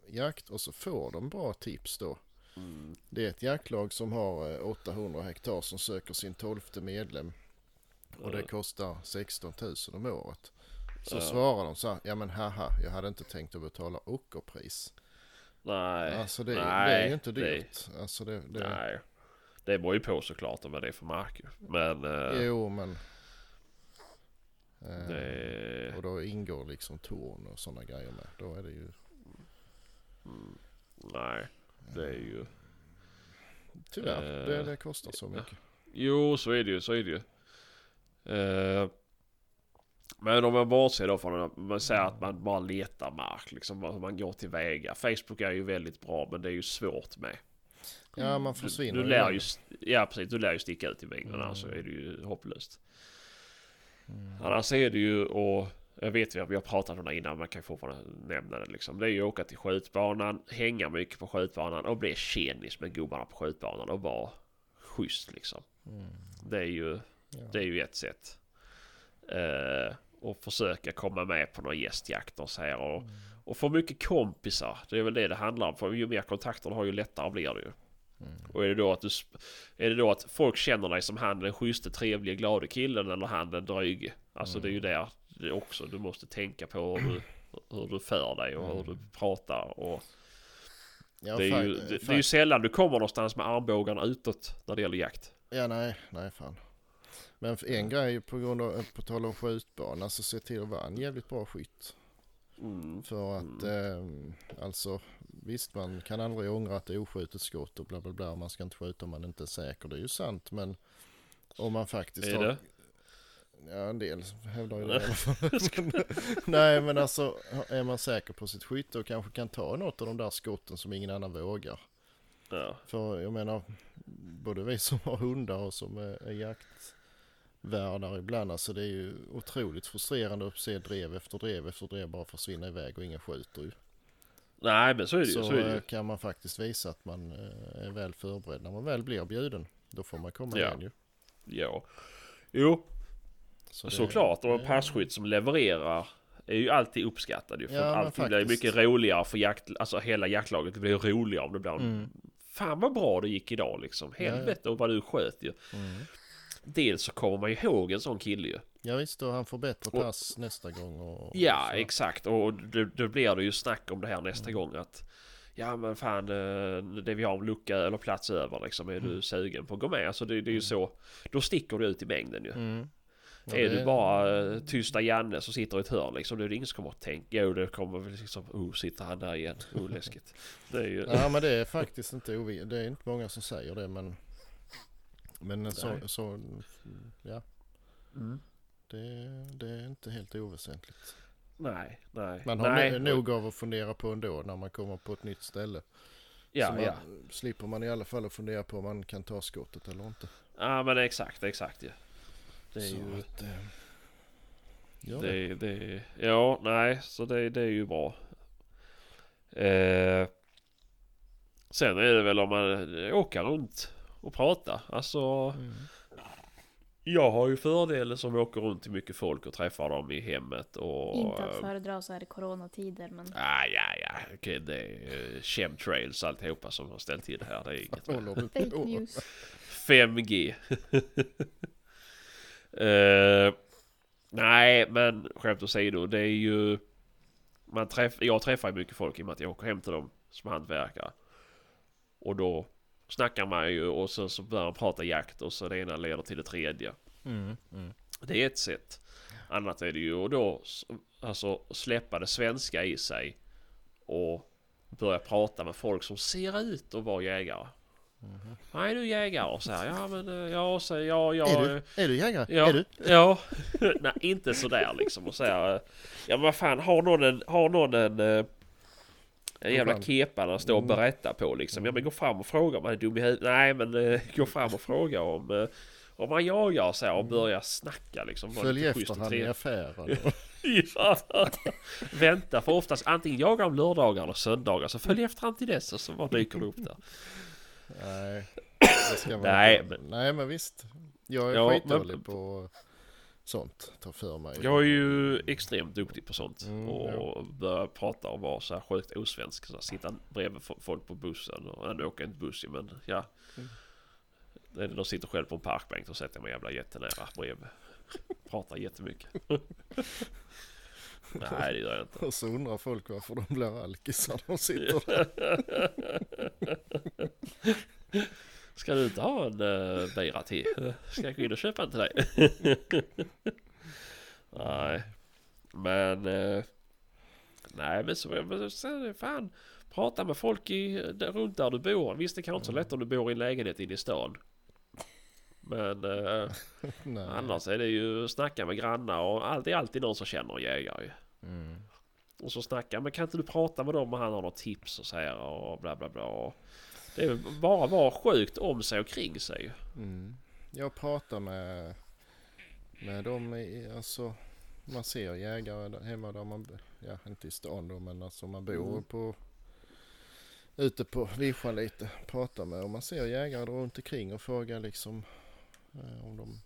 jakt och så får de bra tips då. mm, Det är ett jaktlag som har eh, 800 hektar som söker sin tolfte medlem. Och det kostar 16 000 om året. Så Ja. svarar de så här, ja men haha, jag hade inte tänkt att betala ockerpris. nej. Alltså det, nej, det är ju inte det- dyrt. Alltså det, det, Nej. Det beror ju på såklart om vad det är för mark ju. Men... eh, Jo men. Eh, det... Och då ingår liksom torn och sådana grejer med. Då är det ju Mm, nej. Det är ju... tyvärr, Eh, det, det kostar så mycket. Jo, så är det ju. Så är det ju. Eh, men om man bortser då från att man säger att man bara letar mark. Liksom hur man går tillväga. Facebook är ju väldigt bra men det är ju svårt med. Ja man Du, försvinner du ju lär ju, ja precis, du lär ju sticka ut i mängden Mm. annars så är det ju hopplöst. Mm. Annars är det ju och jag vet har, vi har pratat om det innan, man kan fortfarande nämna det liksom. Det är ju att åka till skjutbanan, hänga mycket på skjutbanan och bli tjenis med gubbarna på skjutbanan och vara schysst liksom. Mm. Det är ju, Ja. det är ju ett sätt. Eh, och försöka komma med på några gästjakter och så här och, Mm. och få mycket kompisar. Det är väl det det handlar om. För ju mer kontakter du har ju lättare blir det ju. Mm. Och är det då att du Är det då att folk känner dig som han den schysste, trevliga, glade killen eller han den dryge? Alltså det är ju där det också du måste tänka på hur du, hur du för dig och hur du pratar. Och Ja, det, är ju, det, det är ju sällan du kommer någonstans med armbågarna utåt när det gäller jakt. Ja, nej, nej fan. Men en grej på grund av, på tal om skjutbana, så se till att vara en jävligt bra skytt. Mm. För att eh, alltså visst man kan aldrig ångra att det är oskjutet skott och bla bla bla. Man ska inte skjuta om man inte är säker. Det är ju sant men om man faktiskt Är har... det? Ja en del hävdar ju det i alla fall. Nej men alltså är man säker på sitt skytte och kanske kan ta något av de där skotten som ingen annan vågar. Ja. För jag menar, både vi som har hundar och som är, är jaktvärdar ibland, alltså det är ju otroligt frustrerande att se drev efter drev efter drev bara försvinna iväg och ingen skjuter ju. Nej men så är det så, Så är det eh, kan man faktiskt visa att man eh, är väl förberedd när man väl blir bjuden. Då får man komma Ja. igen ju. Ja. Jo, Så det- såklart. Och en passkytt som levererar är ju alltid uppskattad ju. För Ja, alltid blir mycket roligare för jakt, alltså hela jaktlaget blir roligare om det blir Mm. Fan vad bra det gick idag liksom. Ja, ja. Helvete och vad du sköt ju. Mm. Dels så kommer man ju ihåg en sån kille ju. Ja visst, och han får bättre Och- pass nästa gång. Och, Ja, så. exakt. Och då, blir det ju snack om det här nästa Mm. gång att Ja men fan eh, det vi har en lucka eller plats över liksom. Är du Mm. sugen på att gå med? Alltså det, det är ju så. Då sticker du ut i mängden ju. Mm. Ja, är det- du bara eh, tysta Janne som sitter i ett hörn liksom. Då är det ingen som kommer att tänka. Jo det kommer väl liksom. Oh sitter han där igen. Oh läskigt. Det är ju. Ja men det är faktiskt inte ovi- Det är inte många som säger det men Men så, så ja Mm. Det, det är inte helt oväsentligt. Nej, nej. Man har nej. no- nog av att fundera på ändå när man kommer på ett nytt ställe. så Ja, man, ja. slipper man i alla fall att fundera på om man kan ta skottet eller inte. Ja men exakt, exakt ju. Det är så ju... att, eh, ja, det. Det, det, ja, nej, så det, det är ju bra. Eh, sen är det väl om man åker runt och pratar. Alltså, Mm. Jag har ju fördelen som åker runt till mycket folk och träffar dem i hemmet och... Inte att eh, föredra så här i coronatider men Ah, ja, ja, okej, det är eh, chemtrails alltihopa som har ställt till det här. Det är inget med. Fake news. 5G. Eh, nej, men skämt åsido, det är ju... Man träff, jag träffar ju mycket folk i och med att jag åker hem till dem som hantverkare. Och då snackar man ju och så, så börjar man prata jakt och så det ena leder till det tredje. Mm. Mm. Det är ett sätt. Annat är det ju att då alltså släppa det svenska i sig och börja prata med folk som ser ut att vara jägare. Mhm. Nej, du jägare och så här. Ja, men eh, ja, så, ja, ja. Är du, är du jägare? Ja, Är du? ja. Nej, inte sådär liksom och säga. Ja, men vad fan, har någon en, har någon en, eh, en jävla kepa där står och Mm. berättar på liksom. Ja, men gå fram och fråga om man är dum i huvudet. Nej, men eh, gå fram och fråga om, eh, om man jagar så här och börja snacka liksom. Följ efter han i affären. Ja. Vänta, för oftast antingen jagar de lördagar eller söndagar. Så följ efter han till dess och så bara dyker det upp där. Nej, det ska man Nej, men- Nej, men visst. Jag är Ja, skitdålig men- på sånt. Ta för mig. Jag är ju extremt duktig på sånt. Mm, och börja prata och vara så här sjukt osvensk. Så här, sitta bredvid fo- folk på bussen. Och nu åker jag inte buss men ja. Mm. De sitter själv på en parkbänk och sätter jag mig jävla jättenära bredvid. Pratar jättemycket. Nej det gör jag inte. Och så undrar folk varför de blir alkisar när de sitter där. Ska du inte ha en uh, bira till? Ska jag gå in och köpa en till dig? nej. Men... eh, nej men så... Men, så fan. Prata med folk i, där, runt där du bor. Visst det kan inte så lätt om du bor i en lägenhet inne i stan. Men eh, annars är det ju snacka med grannar och allt, det är alltid någon som känner en jägare. Mm. Och så snackar men kan inte du prata med dem och han har något tips och så här och bla bla bla. Och det är bara vara sjukt om sig och kring sig. Mm. Jag pratar med, med dem i, alltså man ser jägare där hemma där man, ja inte i stan då men alltså man bor Mm. på ute på vischan lite, pratar med och man ser jägare där runt omkring och frågar liksom eh, om de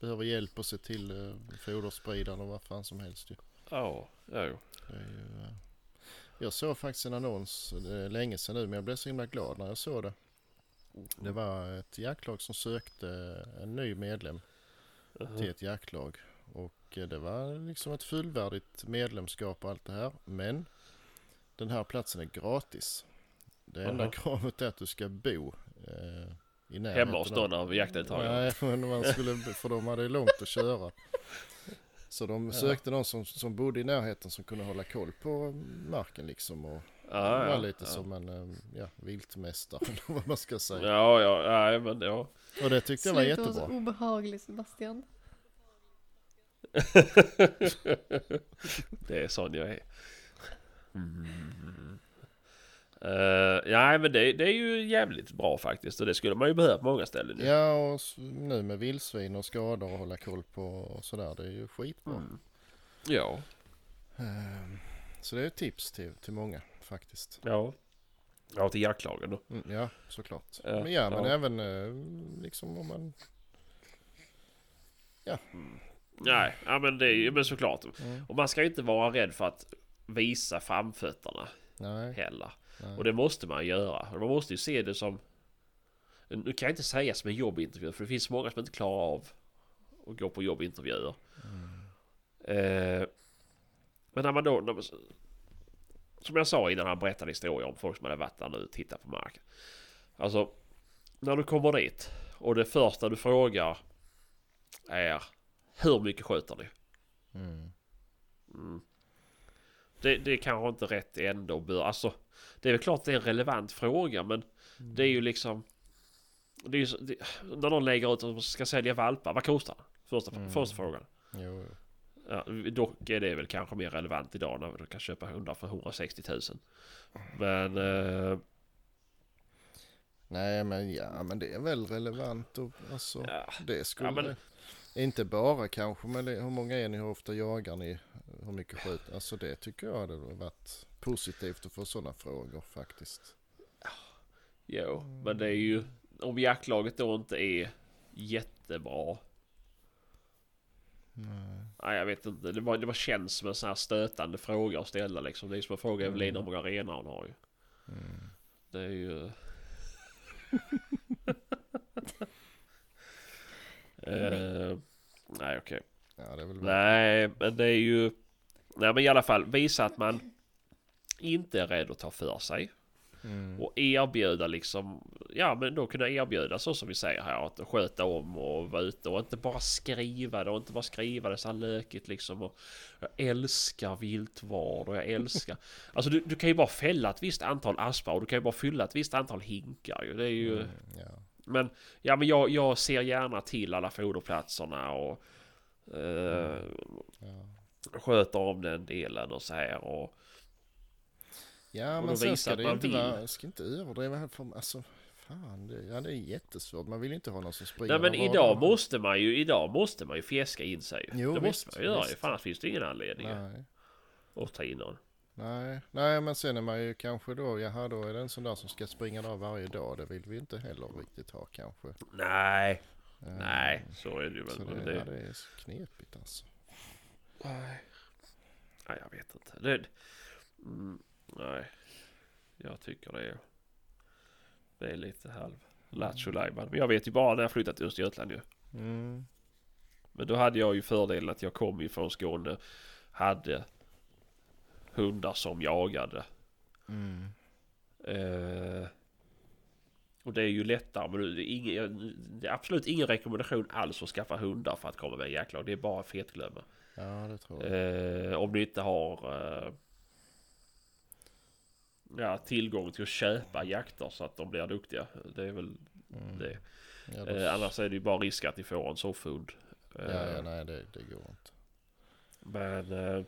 behöver hjälp att se till eh, foderspridaren och vad fan som helst ju. Ja, ja. Det är ju, eh, jag såg faktiskt en annons, länge sedan nu men jag blev så himla glad när jag såg det. Det var ett jaktlag som sökte en ny medlem till ett jaktlag. Och eh, det var liksom ett fullvärdigt medlemskap och allt det här. Men den här platsen är gratis. Det enda Aha. kravet är att du ska bo eh, i närheten. Hemma hos någon av jaktdeltagarna. Nej, men man skulle, för de hade långt att köra. Så de Ja. sökte någon som, som bodde i närheten som kunde hålla koll på marken liksom. Och Ja, var ja, lite ja. som en eh, ja, viltmästare eller vad man ska säga. Ja, ja, nej men ja. Och det tyckte jag var Sluta vara jättebra. obehaglig Sebastian. det är sån jag är. Mm. Uh, ja men det, det är ju jävligt bra faktiskt och det skulle man ju behöva på många ställen. Ja och nu med vildsvin och skador och hålla koll på och sådär. Det är ju skitbra. Mm. Ja. Ehm, Så det är ett tips till, till många faktiskt. Ja. Ja, till jaktlagen då. Mm, ja, såklart. Ja, men ja, men ja. även eh, liksom om man... Nej, ja men det är ju men såklart. Mm, Och man ska ju inte vara rädd för att visa framfötterna nej, heller. Nej. Och det måste man göra. Man måste ju se det som... Nu kan jag inte säga som en jobbintervju för det finns många som inte klarar av att gå på jobbintervjuer. Eh, men när man då... När man, som jag sa innan han berättade historier om folk som hade varit där nu och tittat på marken. Alltså, när du kommer dit och det första du frågar är hur mycket skjuter ni? Mm. Mm. Det, det är kanske inte rätt ändå bör, alltså Det är väl klart det är en relevant fråga men Det är ju liksom det är ju, det, När någon lägger ut man ska sälja valpar, vad kostar det? Första, Mm. första frågan jo. ja, Dock är det väl kanske mer relevant idag när du kan köpa hundar för 160 000 Men eh, Nej, men ja, men det är väl relevant och alltså ja, det skulle... Ja, men- Inte bara kanske, men hur många är ni? Hur ofta jagar ni? Hur mycket skjuter? Alltså det tycker jag hade varit positivt att få sådana frågor faktiskt. Jo, men det är ju Om jaktlaget då inte är jättebra Nej. Nej jag vet inte. Det bara, det bara känns som en sån här stötande fråga att ställa liksom. Det är som att fråga Evelina hur många renar hon har ju. Mm. Det är ju... Eh, nej okej. Ja, det är väl Nej men det är ju... Nej men i alla fall visa att man inte är rädd att ta för sig. Mm. Och erbjuda liksom, ja men då kunna erbjuda så som vi säger här att sköta om och vara ute och inte bara skriva det och inte bara skriva det så här lökigt liksom. Och jag älskar viltvård och jag älskar, alltså du, du kan ju bara fälla ett visst antal aspar och du kan ju bara fylla ett visst antal hinkar ju. Det är ju, Mm, ja. Men ja men jag, jag ser gärna till alla foderplatserna och eh, Ja. sköter om den delen och så här och Ja Och men sen ska det ju inte vara, ska inte överdriva här för, alltså fan det, ja, det är jättesvårt. Man vill inte ha någon som springer Nej men idag måste man ju, idag måste man ju fjäska in sig. Jo, det visst, måste man ju göra ju. annars finns det ingen anledning Nej, att ta in någon. Nej, nej men sen är man ju kanske då, jaha då är det en sån där som ska springa där varje dag. Det vill vi inte heller riktigt ha kanske. Nej, Eh, nej, så är det ju Så väl. det, men ja, det, det är knepigt alltså. nej. nej, jag vet inte. Det, mm, nej, jag tycker det är, det är lite halv lattjo lajban. Men jag vet ju bara när jag flyttade till Östergötland ju. Mm. Men då hade jag ju fördelen att jag kom ju från Skåne. Hade hundar som jagade. Mm. Eh, och det är ju lättare men det är, ingen, det är absolut ingen rekommendation alls att skaffa hundar för att komma med i jaktlag. Det är bara fetglömma. Ja det tror jag. Eh, om du inte har eh, ja, tillgång till att köpa jakter så att de blir duktiga. Det är väl Mm. det. Ja, då, Eh, annars är det ju bara risk att ni får en soffhund. ja, Eh, ja, nej det, det går inte. Men eh,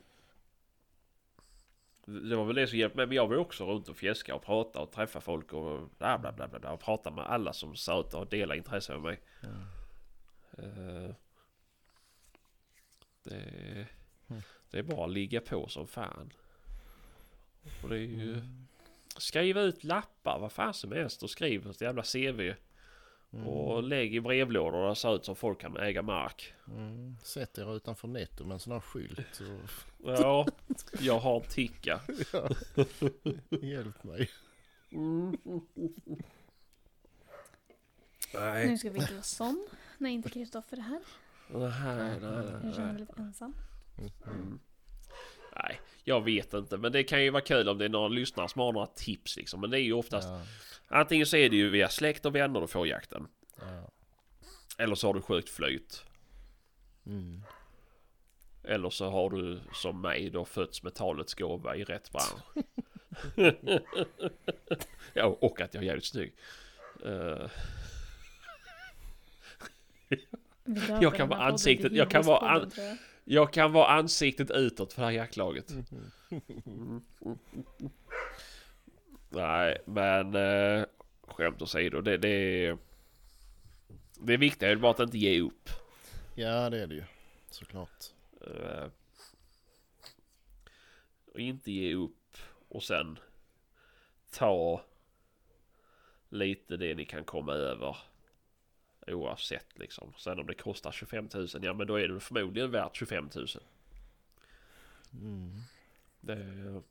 det var väl det som hjälpte mig. Men jag var också runt och fjäska och prata och träffa folk och bla bla bla bla, bla och prata med alla som sa ut och dela intresse med mig. Mm. Det, det är bara att ligga på som fan. Och det är ju... Mm. Skriv ut lappar, vad fan som helst och skriv ett jävla CV. Mm. Och lägg i brevlådor där det ser ut som folk kan äga mark. Mm. Sätt er utanför netto med en sån här skylt. Och, Ja, jag har ticka. ja. Hjälp mig. Nej. Nu ska vi inte vara sån när inte Kristoffer är här. Nej, nej, nej, Jag känner mig nej. lite ensam. Mm. Nej, jag vet inte. Men det kan ju vara kul om det är några lyssnare som har några tips liksom. Men det är ju oftast... Ja, Antingen så är det ju via släkt och vänner du får jakten. ja. Eller så har du sjukt flyt. Mm. Eller så har du som mig då fötts med talets gåva i rätt bransch. ja, och att jag är jävligt snygg. Eh, Jag kan vara ansiktet- jag kan vara an- jag. kan vara ansiktet utåt för det här jaktlaget. Nej, men eh, skämt åsido. Det, det, det är viktigt är bara att inte ge upp. ja det är det ju. Såklart. Eh, och inte ge upp och sen ta lite det ni kan komma över. Oavsett liksom. Sen om det kostar 25 000, ja men då är det förmodligen värt 25 000. Mm. Det,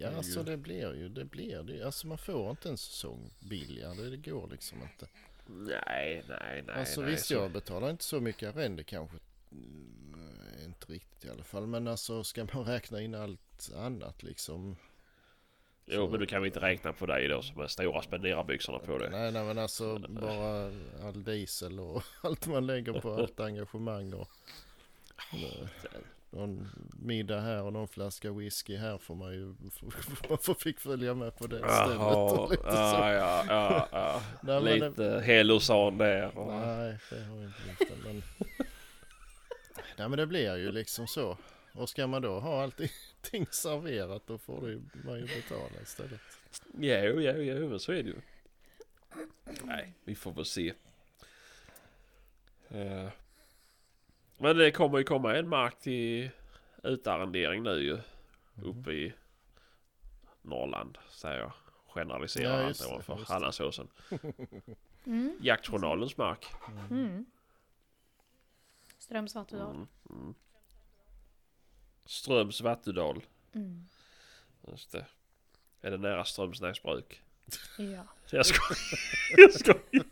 Ja, alltså det blir ju, det blir det. Alltså man får inte en säsong billigare, det går liksom inte. nej, nej, nej. alltså nej, visst, så- jag betalar inte så mycket arrende kanske. Mm, Inte riktigt i alla fall, men alltså ska man räkna in allt annat liksom. Jo, men du kan vi inte räkna på dig då som är stora spenderarbyxorna på det. Nej, nej men alltså bara all diesel och allt man lägger på allt engagemang och någon middag här och någon flaska whisky här får man ju, man får fick följa med på det stället. Jaha, och lite så. ja, ja, ja, ja. Nej, men det- Lite Helosan där. och- Nej, det har jag inte än, men... Nej men det blir ju liksom så. Och ska man då ha allting serverat då får du, man ju betala istället. Jo, jo, jo, men så är det ju. Nej, vi får väl se. Eh, Men det kommer ju komma en mark till utarrendering nu ju. Uppe i Norrland, säger jag. Generaliserar Ja, allt ovanför. Hallandsåsen. Mm. Jaktjournalens mark. Mm. Ströms Vattudal. Mm, mm. Ströms Vattudal. Mm. Just det. Är det nära Strömsnäs bruk? Ja. Jag skojar. Jag skojar.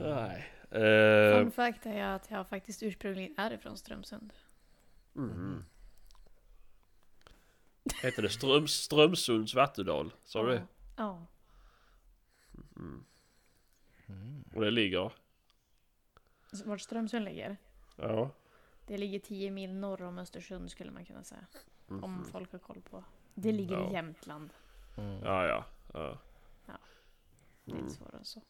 Nej. Eh, Fun fact är att jag faktiskt ursprungligen är ifrån Strömsund. mhm. Heter det Ströms, Strömsunds Vattudal? Sa du det? Ja. Mm. Och det ligger? Vart Strömsund ligger? Ja. Det ligger 10 mil norr om Östersund skulle man kunna säga. Mhm. Om folk har koll på. Det ligger Ja. i Jämtland. Mm. Ja, ja. ja. Det är Mm. inte svårare än så.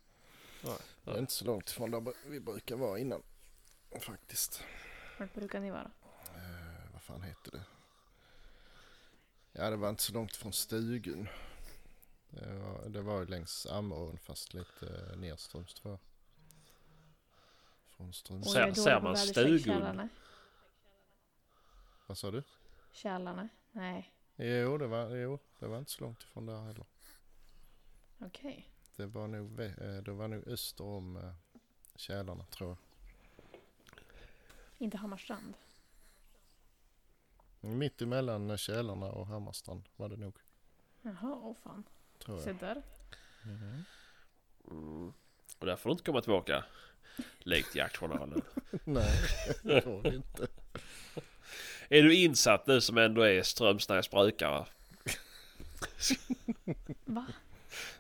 Det är inte så långt ifrån där vi brukar vara innan. Faktiskt. Vart brukar ni vara? Eh, vad fan heter det? Ja det var inte så långt från stugun. Det var, det var ju längs Ammerån fast lite eh, nedströms tror jag. Från Ströms... Ser- man? Kälarne? Vad sa du? Kälarne? Nej. Jo det, var, jo, det var inte så långt ifrån där heller. Okej. Det var nog, vä- eh, det var nog öster om eh, Kälarna tror jag. Inte Hammarstrand. Mitt emellan Kälarna och Hammarstrand var det nog. Jaha, åh fan. Tror Se jag. där. Mhm. Mm. Och där får du inte komma tillbaka. Likt Jaktjournalen. Nej, det var det inte. Är du insatt nu som ändå är Strömsnäs brukare? Va?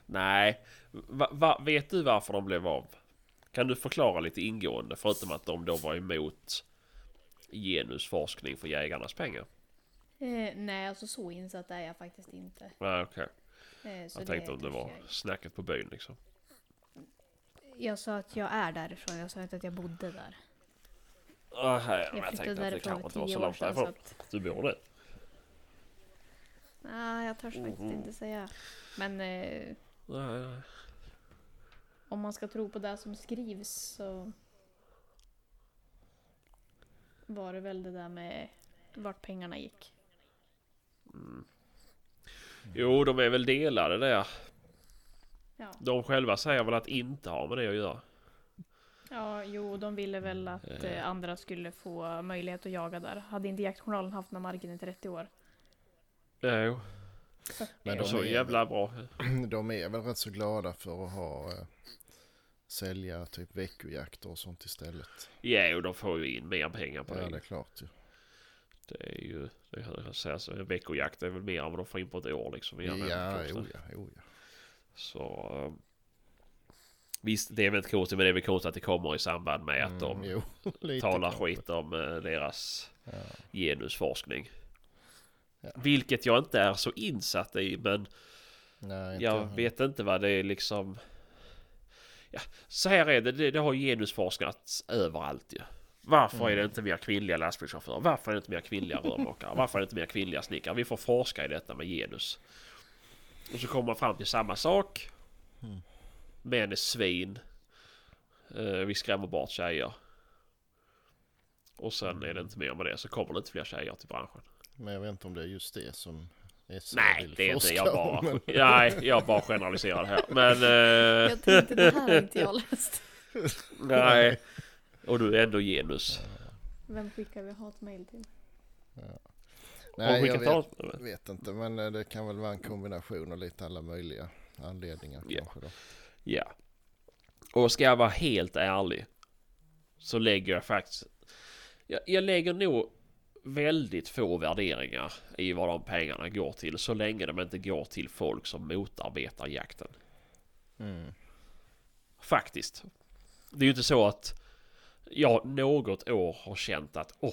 Nej. Va, va, vet du varför de blev av? Kan du förklara lite ingående förutom att de då var emot genusforskning för jägarnas pengar? Eh, nej, alltså så insatt är jag faktiskt inte. Nej okej. Eh, så Jag tänkte om det var kanske- snacket på byn liksom. Jag sa att jag är därifrån, jag sa inte att jag bodde där. Ah, Jag men jag tänkte att det kanske inte var så långt därifrån. att, Du bor där? nej, jag törs faktiskt Mhm. inte säga. Men eh, Nej, nej. om man ska tro på det som skrivs så var det väl det där med vart pengarna gick. Jo, de är väl delade där. Ja, De själva säger väl att inte har med det att göra. ja jo, de ville väl att eh, andra skulle få möjlighet att jaga där. Hade inte Jaktjournalen haft den här marken i 30 år? Jo, Men och de så är, jävla bra. de är väl rätt så glada för att ha eh, sälja typ veckojakter och sånt istället. Jo, de får ju in mer pengar på Ja det. det är klart ju. Det är ju, det kan jag säga så, en veckojakt är väl mer än vad de får in på ett år liksom. Ja, jo ja, jo ja. Så... eh, Visst, det är väl inte konstigt, men det är väl konstigt att det kommer i samband med att de Mm, jo, lite talar kanske. skit om eh, deras Ja. genusforskning. Ja. Vilket jag inte är så insatt i, men Nej, inte jag vet inte vad det är liksom... Ja, så här är det, det, det har genusforskats överallt ju. Varför är det inte mer kvinnliga lastbilschaufförer? Varför är det inte mer kvinnliga rörmokare? Varför är det inte mer kvinnliga snickare? Vi får forska i detta med genus. Och så kommer man fram till samma sak. Mm. Män är svin. Eh, vi skrämmer bort tjejer. Och sen är det inte mer med det, så kommer det inte fler tjejer till branschen. Men jag vet inte om det är just det som SC Nej, vill det är inte jag om, bara. men- Nej, jag bara generaliserar här. Men... Eh, Jag tänkte det här har inte jag läst. nej. Och du är ändå genus. Vem skickar vi hatmail till? Nej, Och jag vet, vet inte. Men eh, det kan väl vara en kombination av lite alla möjliga anledningar Ja. då. Ja. Och ska jag vara helt ärlig. Så lägger jag faktiskt... Jag, jag lägger nog väldigt få värderingar i vad de pengarna går till. Så länge de inte går till folk som motarbetar jakten. Mm. Faktiskt. Det är ju inte så att jag något år har känt att åh,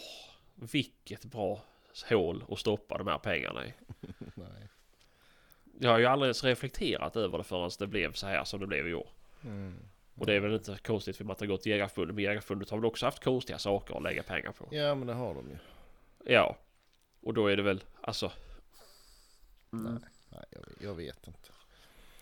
vilket bra hål att stoppa de här pengarna i. Nej. Jag har ju aldrig ens reflekterat över det förrän det blev så här som det blev i år. Mm. Och det är väl inte konstigt för att man har gått till Jägarförbundet. Men Jägarförbundet har väl också haft konstiga saker att lägga pengar på. Ja men det har de ju. Ja. Och då är det väl alltså... Mm, Nej jag, jag vet inte.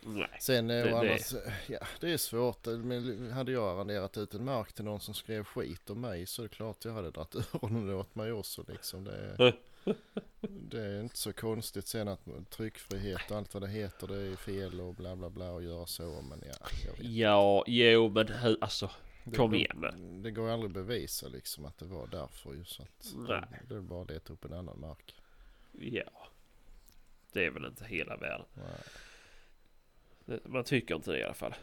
Nej. Sen eh, Det- det- annars, ja det är svårt. Eh, Men hade jag arrenderat ut en mark till någon som skrev skit om mig så är det klart jag hade dragit öronen åt mig också liksom. Det är, det är inte så konstigt sen att tryckfrihet och allt vad det heter det är fel och bla bla bla och göra så. Men ja. Ja, jo men hur, alltså Det kom igen nu. Det går aldrig att bevisa liksom att det var därför ju så att Nej. det, är bara att leta upp en annan mark. Ja. Det är väl inte hela världen. Nej, Man tycker inte det i alla fall.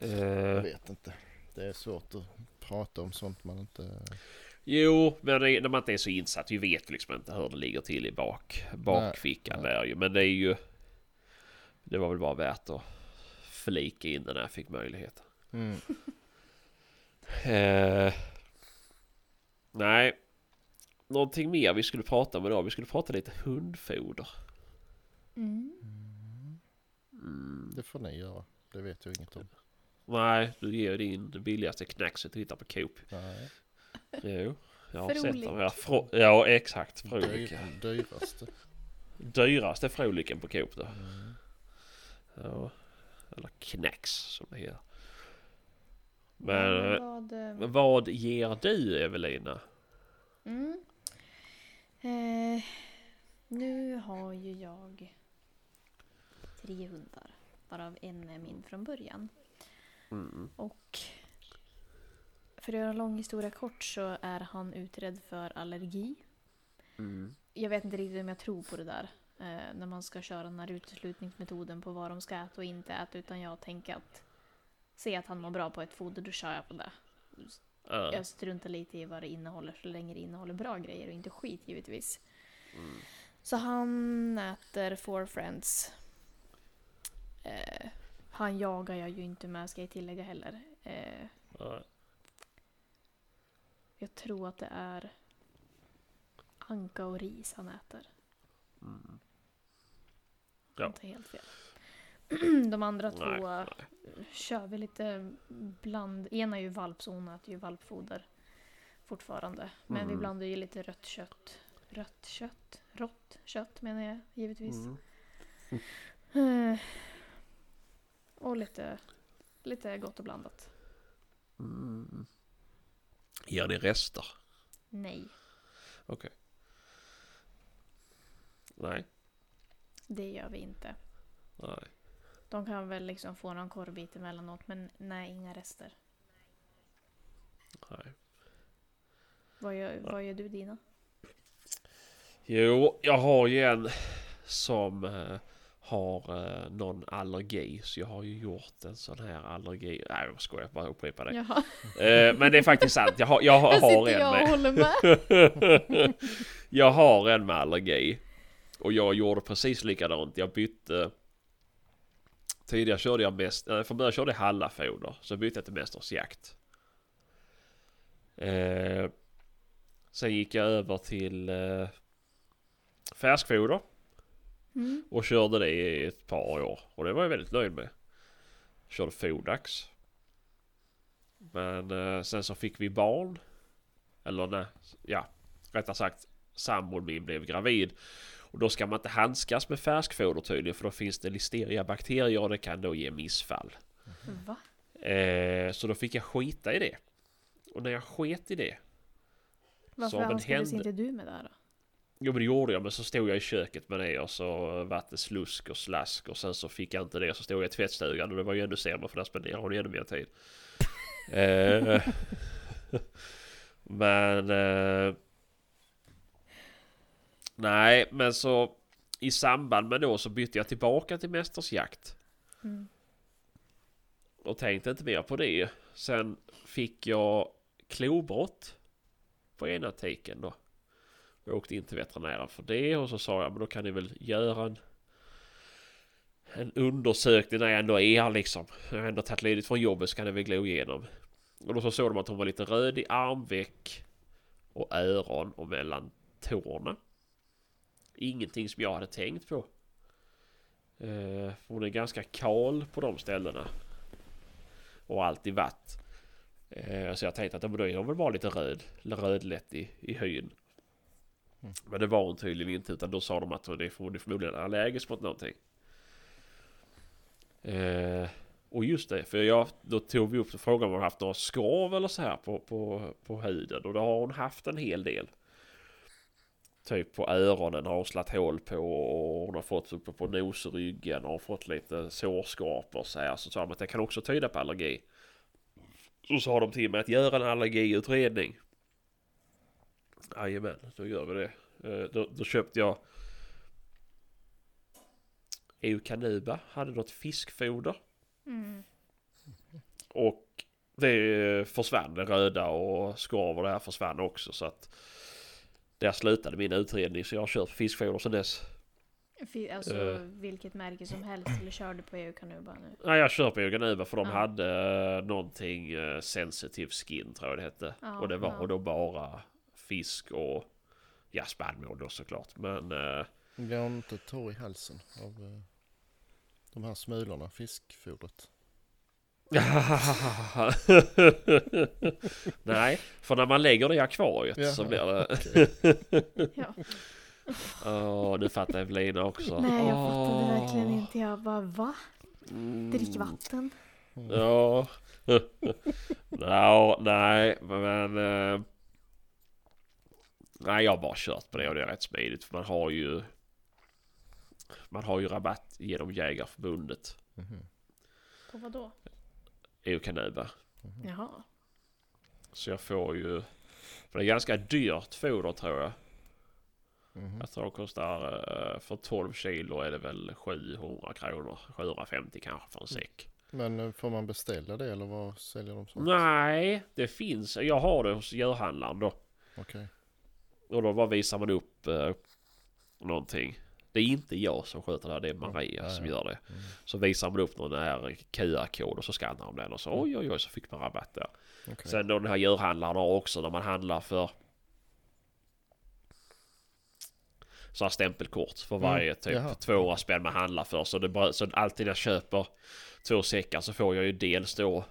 jag Eh, vet inte. Det är svårt att prata om sånt man inte... jo, men det, när man inte är så insatt. Vi vet liksom inte hur det ligger till i bak, bakfickan Nej. där ju. Men det är ju... Det var väl bara värt att flika in när jag fick möjligheten. Mm. Eh, nej. Någonting mer vi skulle prata om idag. Vi skulle prata lite hundfoder. Mm. Mm. Det får ni göra. Det vet jag inget om. Nej, du ger din billigaste knackset och hittar på Coop. Nej. Jo, jag har sett dem. Ja, fro- ja exakt. Frolik. Dyr, dyraste. Dyraste Froliken på Coop då. Mm. Ja. Eller Knacks som det heter. Men eh, vad, eh, men vad ger du Evelina? mm. eh, nu har ju jag tre hundar. Varav en är min från början. Mm. Och för att göra en lång historia kort så är han utredd för allergi. Mm. Jag vet inte riktigt om jag tror på det där. Eh, när man ska köra den här uteslutningsmetoden på vad de ska äta och inte äta. Utan jag tänker att se att han mår bra på ett foder, då kör jag på det. Ja. Jag struntar lite i vad det innehåller så länge det innehåller bra grejer och inte skit givetvis. Mm. Så han äter Four Friends. Eh, han jagar jag ju inte med ska jag tillägga heller. Eh, Ja. jag tror att det är anka och ris han äter. Mm. Ja. Inte helt fel. De andra Nej, två nej. kör vi lite bland... Ena är ju valp så hon äter ju valpfoder fortfarande. Men vi Mm. blandar ju lite rött kött. Rött kött? Rått kött menar jag givetvis. Mm. Och lite, lite gott och blandat. Mm. Ger ni rester? Nej, Nej. det gör vi inte. Nej. De kan väl liksom få någon korvbit emellanåt men nej, inga rester. Nej. Vad gör, vad gör du Dina? Jo, jag har ju en som eh, har eh, någon allergi. Så jag har ju gjort en sån här allergi. Nej, jag skojar. Bara upprepa det. Eh, men det är faktiskt sant. Jag har, jag har, har en jag med. håller med. jag har en med allergi. Och jag gjorde precis likadant. Jag bytte... Tidigare körde jag mest... eh, Från början körde jag hallafoder. Så bytte jag till Mästers jakt. Eh, sen gick jag över till eh, färskfoder. Mm. Och körde det i ett par år. Och det var jag väldigt nöjd med. Körde Fodax. Men eh, sen så fick vi barn. Eller nej, ja. Rättare sagt. Sambon min blev gravid. Och då ska man inte handskas med färskfoder tydligen. För då finns det listeriabakterier och det kan då ge missfall. Va? Eh, så då fick jag skita i det. Och när jag sket i det. Varför handskades inte du med det här då? Jo men det gjorde jag men så stod jag i köket med det och så vart det slusk och slask och sen så fick jag inte det så stod jag i tvättstugan och det var ju ännu sämre för där spenderade hon ännu mer tid. eh, men... Eh, nej men så i samband med då så bytte jag tillbaka till Mästersjakt. Mm. Och tänkte inte mer på det. Sen fick jag klobrott på ena tiken då. Jag åkte in till veterinären för det och så sa jag men då kan ni väl göra en en undersökning när jag ändå är här liksom. Jag har ändå tagit ledigt från jobbet så kan ni väl glo igenom. Och då så såg de att hon var lite röd i armveck och öron och mellan tårna. Ingenting som jag hade tänkt på. Eh, hon är ganska kal på de ställena. Och alltid varit. Eh, så jag tänkte att då är hon väl bara lite röd. Rödlätt i, i hyn. Mm. Men det var hon tydligen inte utan då sa de att hon är är förmodligen allergisk mot någonting. Eh, och just det, för jag, då tog vi upp frågan om hon haft några skav eller så här på, på, på huden. Och då har hon haft en hel del. Typ på öronen har hon slagit hål på och hon har fått uppe på nosryggen och fått lite sårskorpor så här. Så sa de att det kan också tyda på allergi. Så sa de till mig att göra en allergiutredning. Jajamän, då gör vi det. Eh, Då, då köpte jag Eukanuba, hade något fiskfoder. Mm. Och det försvann, det röda och skarv och det här försvann också så att där slutade min utredning så jag har kört fiskfoder sedan dess. Alltså Eh. vilket märke som helst eller kör du på EU-kanuba nu? Nej jag kör på Eukanuba för de Ja. hade eh, någonting eh, sensitive skin tror jag det hette. Ja, och det var ja. då bara fisk och ja spannmål då såklart. Men eh, Blir hon inte torr i halsen av eh, de här smulorna, fiskfodret? Nej, för när man lägger det i akvariet Jaha, så blir det... okej. Ja. Åh, nu fattar Evelina också. Nej jag fattade verkligen inte. Jag bara va? Mm. Drick vatten? Ja. ja, nej, men... eh, nej, jag har bara kört på det och det är rätt smidigt. För man har ju... Man har ju rabatt genom Jägarförbundet. Mhm. På vad då? EU-kanuba. Jaha. Så jag får ju... För det är ganska dyrt foder tror jag. Mhm. Jag tror det kostar... eh, För 12 kilo är det väl 700 kronor. 750 kanske för en säck. Men eh, får man beställa det eller vad säljer de sånt? Nej, det finns. Jag har det hos djurhandlaren då. Okej. Och då bara visar man upp eh, någonting. Det är inte jag som sköter det här, det är Maria Ja, som gör det. Mm. Så visar man upp någon här QR-kod och så skannar de den och så oj oj oj så fick man rabatt där. okej. Sen då den här djurhandlaren har också när man handlar för så här stämpelkort för Mm, varje typ jaha. 200 spänn man handlar för. Så, det så alltid när jag köper två säckar så får jag ju dels då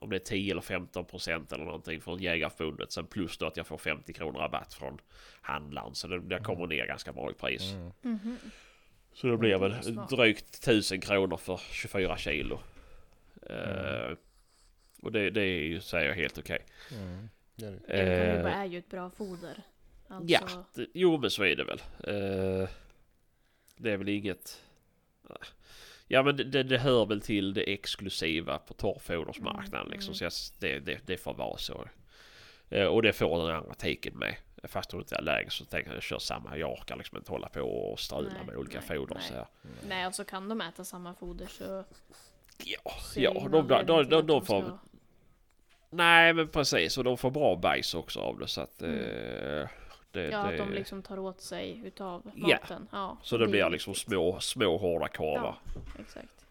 om det är 10 eller 15 procent eller någonting från Jägarförbundet. Sen plus då att jag får 50 kronor rabatt från handlaren. Så det, det kommer ner ganska bra i pris. Mm. Mhm. Så det blir väl drygt 1000 kronor för 24 kilo. Mm. Eh, och det, det är ju, säger jag, helt okej. Mm. Det är det. EU-kanuba Eh, är ju ett bra foder. Alltså, Ja, det, jo men så är det väl. Eh, det är väl inget... Ja men det, det, det hör väl till det exklusiva på torrfodersmarknaden Mm, liksom. mm. Så jag, det, det, det får vara så. Eh, och det får den andra tiken med. Fast hon inte är allergisk så tänker jag jag kör samma. Jag orkar liksom inte hålla på och strula Nej, med olika nej, foder nej. så här. Nej, alltså kan de äta samma foder så Ja, ja de, de, de, de, de får... ska- Nej men precis och de får bra bajs också av det så att... Mm. Eh, det, Ja, det, att de liksom tar åt sig utav Ja. maten. Ja, Så det är blir liksom små, små hårda korvar. Ja, exakt.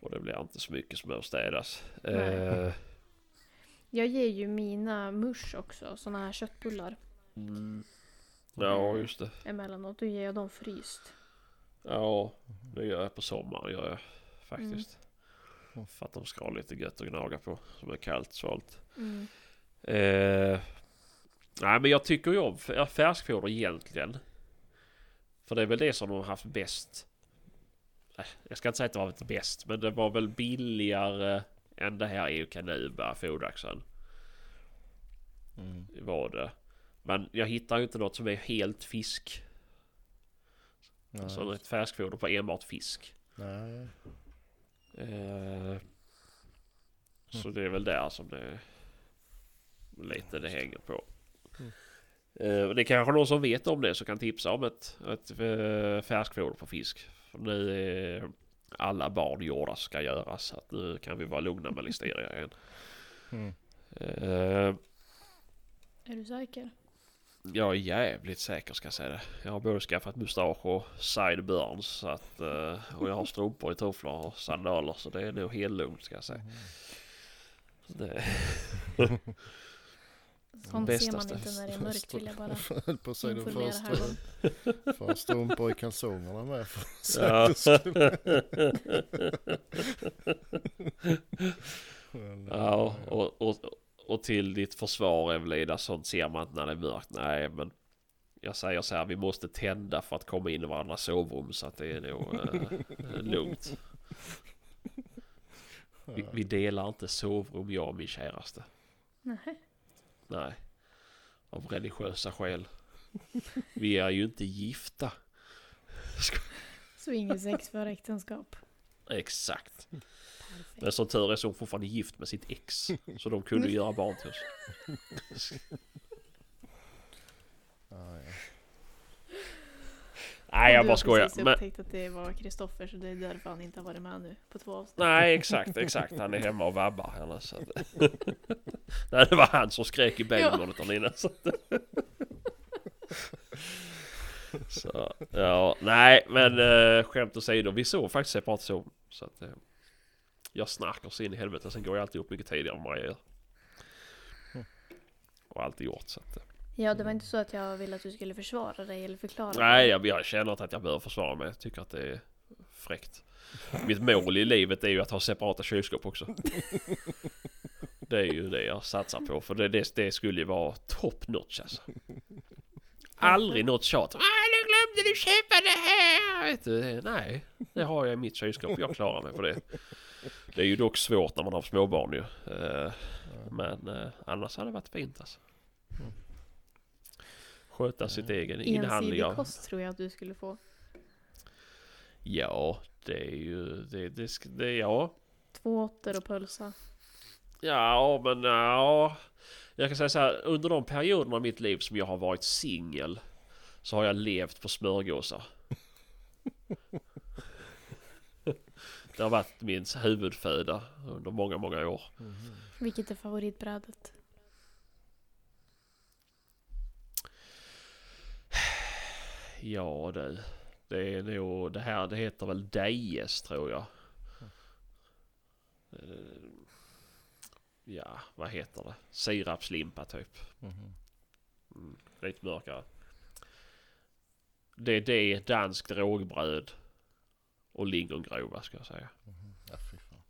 Och det blir inte så mycket som behöver städas. Eh, Jag ger ju mina mush också, såna här köttbullar mm. Ja, just det. emellanåt. Då ger jag dem fryst. Ja, det gör jag på sommaren gör jag faktiskt. Mm. För att de ska ha lite gött att gnaga på som är kallt svalt. Mm. Eh, nej men jag tycker ju om färskfoder egentligen. För det är väl det som de har haft bäst. Eh, Jag ska inte säga att det var inte bäst men det var väl billigare än det här EU-kanuba fodraxen. Mm. var det. Men jag hittar ju inte något som är helt fisk Nej, Alltså ett färskfoder på enbart fisk. nej. Eh, så det är väl där som det lite det hänger på. Mm. Eh, det är kanske någon som vet om det som kan tipsa om ett, ett eh, färskfoder på fisk. För nu är alla barn gjorda ska göras. Så att nu kan vi vara lugna med listeria igen. Mm. Eh, Är du säker? jag är jävligt säker ska jag säga det. Jag har både skaffat mustasch och sideburns. Så att, eh, och jag har strumpor i tofflor och sandaler. Så det är nog helt lugnt ska jag säga. Det, Sånt ser man inte när det är mörkt vill jag bara höll på att säga du informera först. här om. Får ha strumpor i kalsongerna med för Ja. Men, ja, och, och, och till ditt försvar Evelina, sånt ser man inte när det är mörkt. Nej, men jag säger så här, vi måste tända för att komma in i varandras sovrum så att det är nog eh, lugnt. Vi, vi delar inte sovrum, jag och min käraste. Nej. Nej. Av religiösa skäl. Vi är ju inte gifta. Så inget sex före äktenskap. Exakt. Perfekt. Men som tur är så hon fortfarande gift med sitt ex. Så de kunde göra barn till oss. Ja, ja. Nej jag Du bara har skojar. precis Men, upptäckt att det var Kristoffer så det är därför han inte har varit med nu på två avsnitt. nej exakt, exakt. Han är hemma och vabbar henne. Så att, nej det var han som skrek i bänkmonitorn innan. Så, att, så ja, nej men äh, skämt åsido. Vi såg faktiskt separat sov. Så att äh, jag snarkar så in i helvete. Sen går jag alltid upp mycket tidigare än vad jag gör. Och alltid gjort så att, eh. Ja, det var inte så att jag ville att du skulle försvara dig eller förklara. Nej, dig. jag, jag känner inte att jag behöver försvara mig. Jag tycker att det är fräckt. Mitt mål i livet är ju att ha separata kylskåp också. Det är ju det jag satsar på. För det, det, det skulle ju vara top notch alltså. Aldrig något tjat. Ah, nu glömde du köpa det här! Vet du, nej, det har jag i mitt kylskåp. Jag klarar mig på det. Det är ju dock svårt när man har småbarn ju. Eh, Men eh, annars hade det varit fint alltså. Sköta sitt egen inhandling Ensidig kost tror jag att du skulle få. Ja, det är ju... Det, det, det, ja. Två åttor och pölsa. Ja, men ja. Jag kan säga så här, under de perioderna i mitt liv som jag har varit singel så har jag levt på smörgåsar. Det har varit min huvudföda under många, många år. Vilket är favoritbrädet? Ja du. Det är nog, det här det heter väl Dejes tror jag. Eh, Ja, vad heter det? Sirapslimpa typ. Mhm. Mm, lite mörkare. Det är det, danskt rågbröd och lingongrova ska jag säga. Mhm. Ja, fy fan.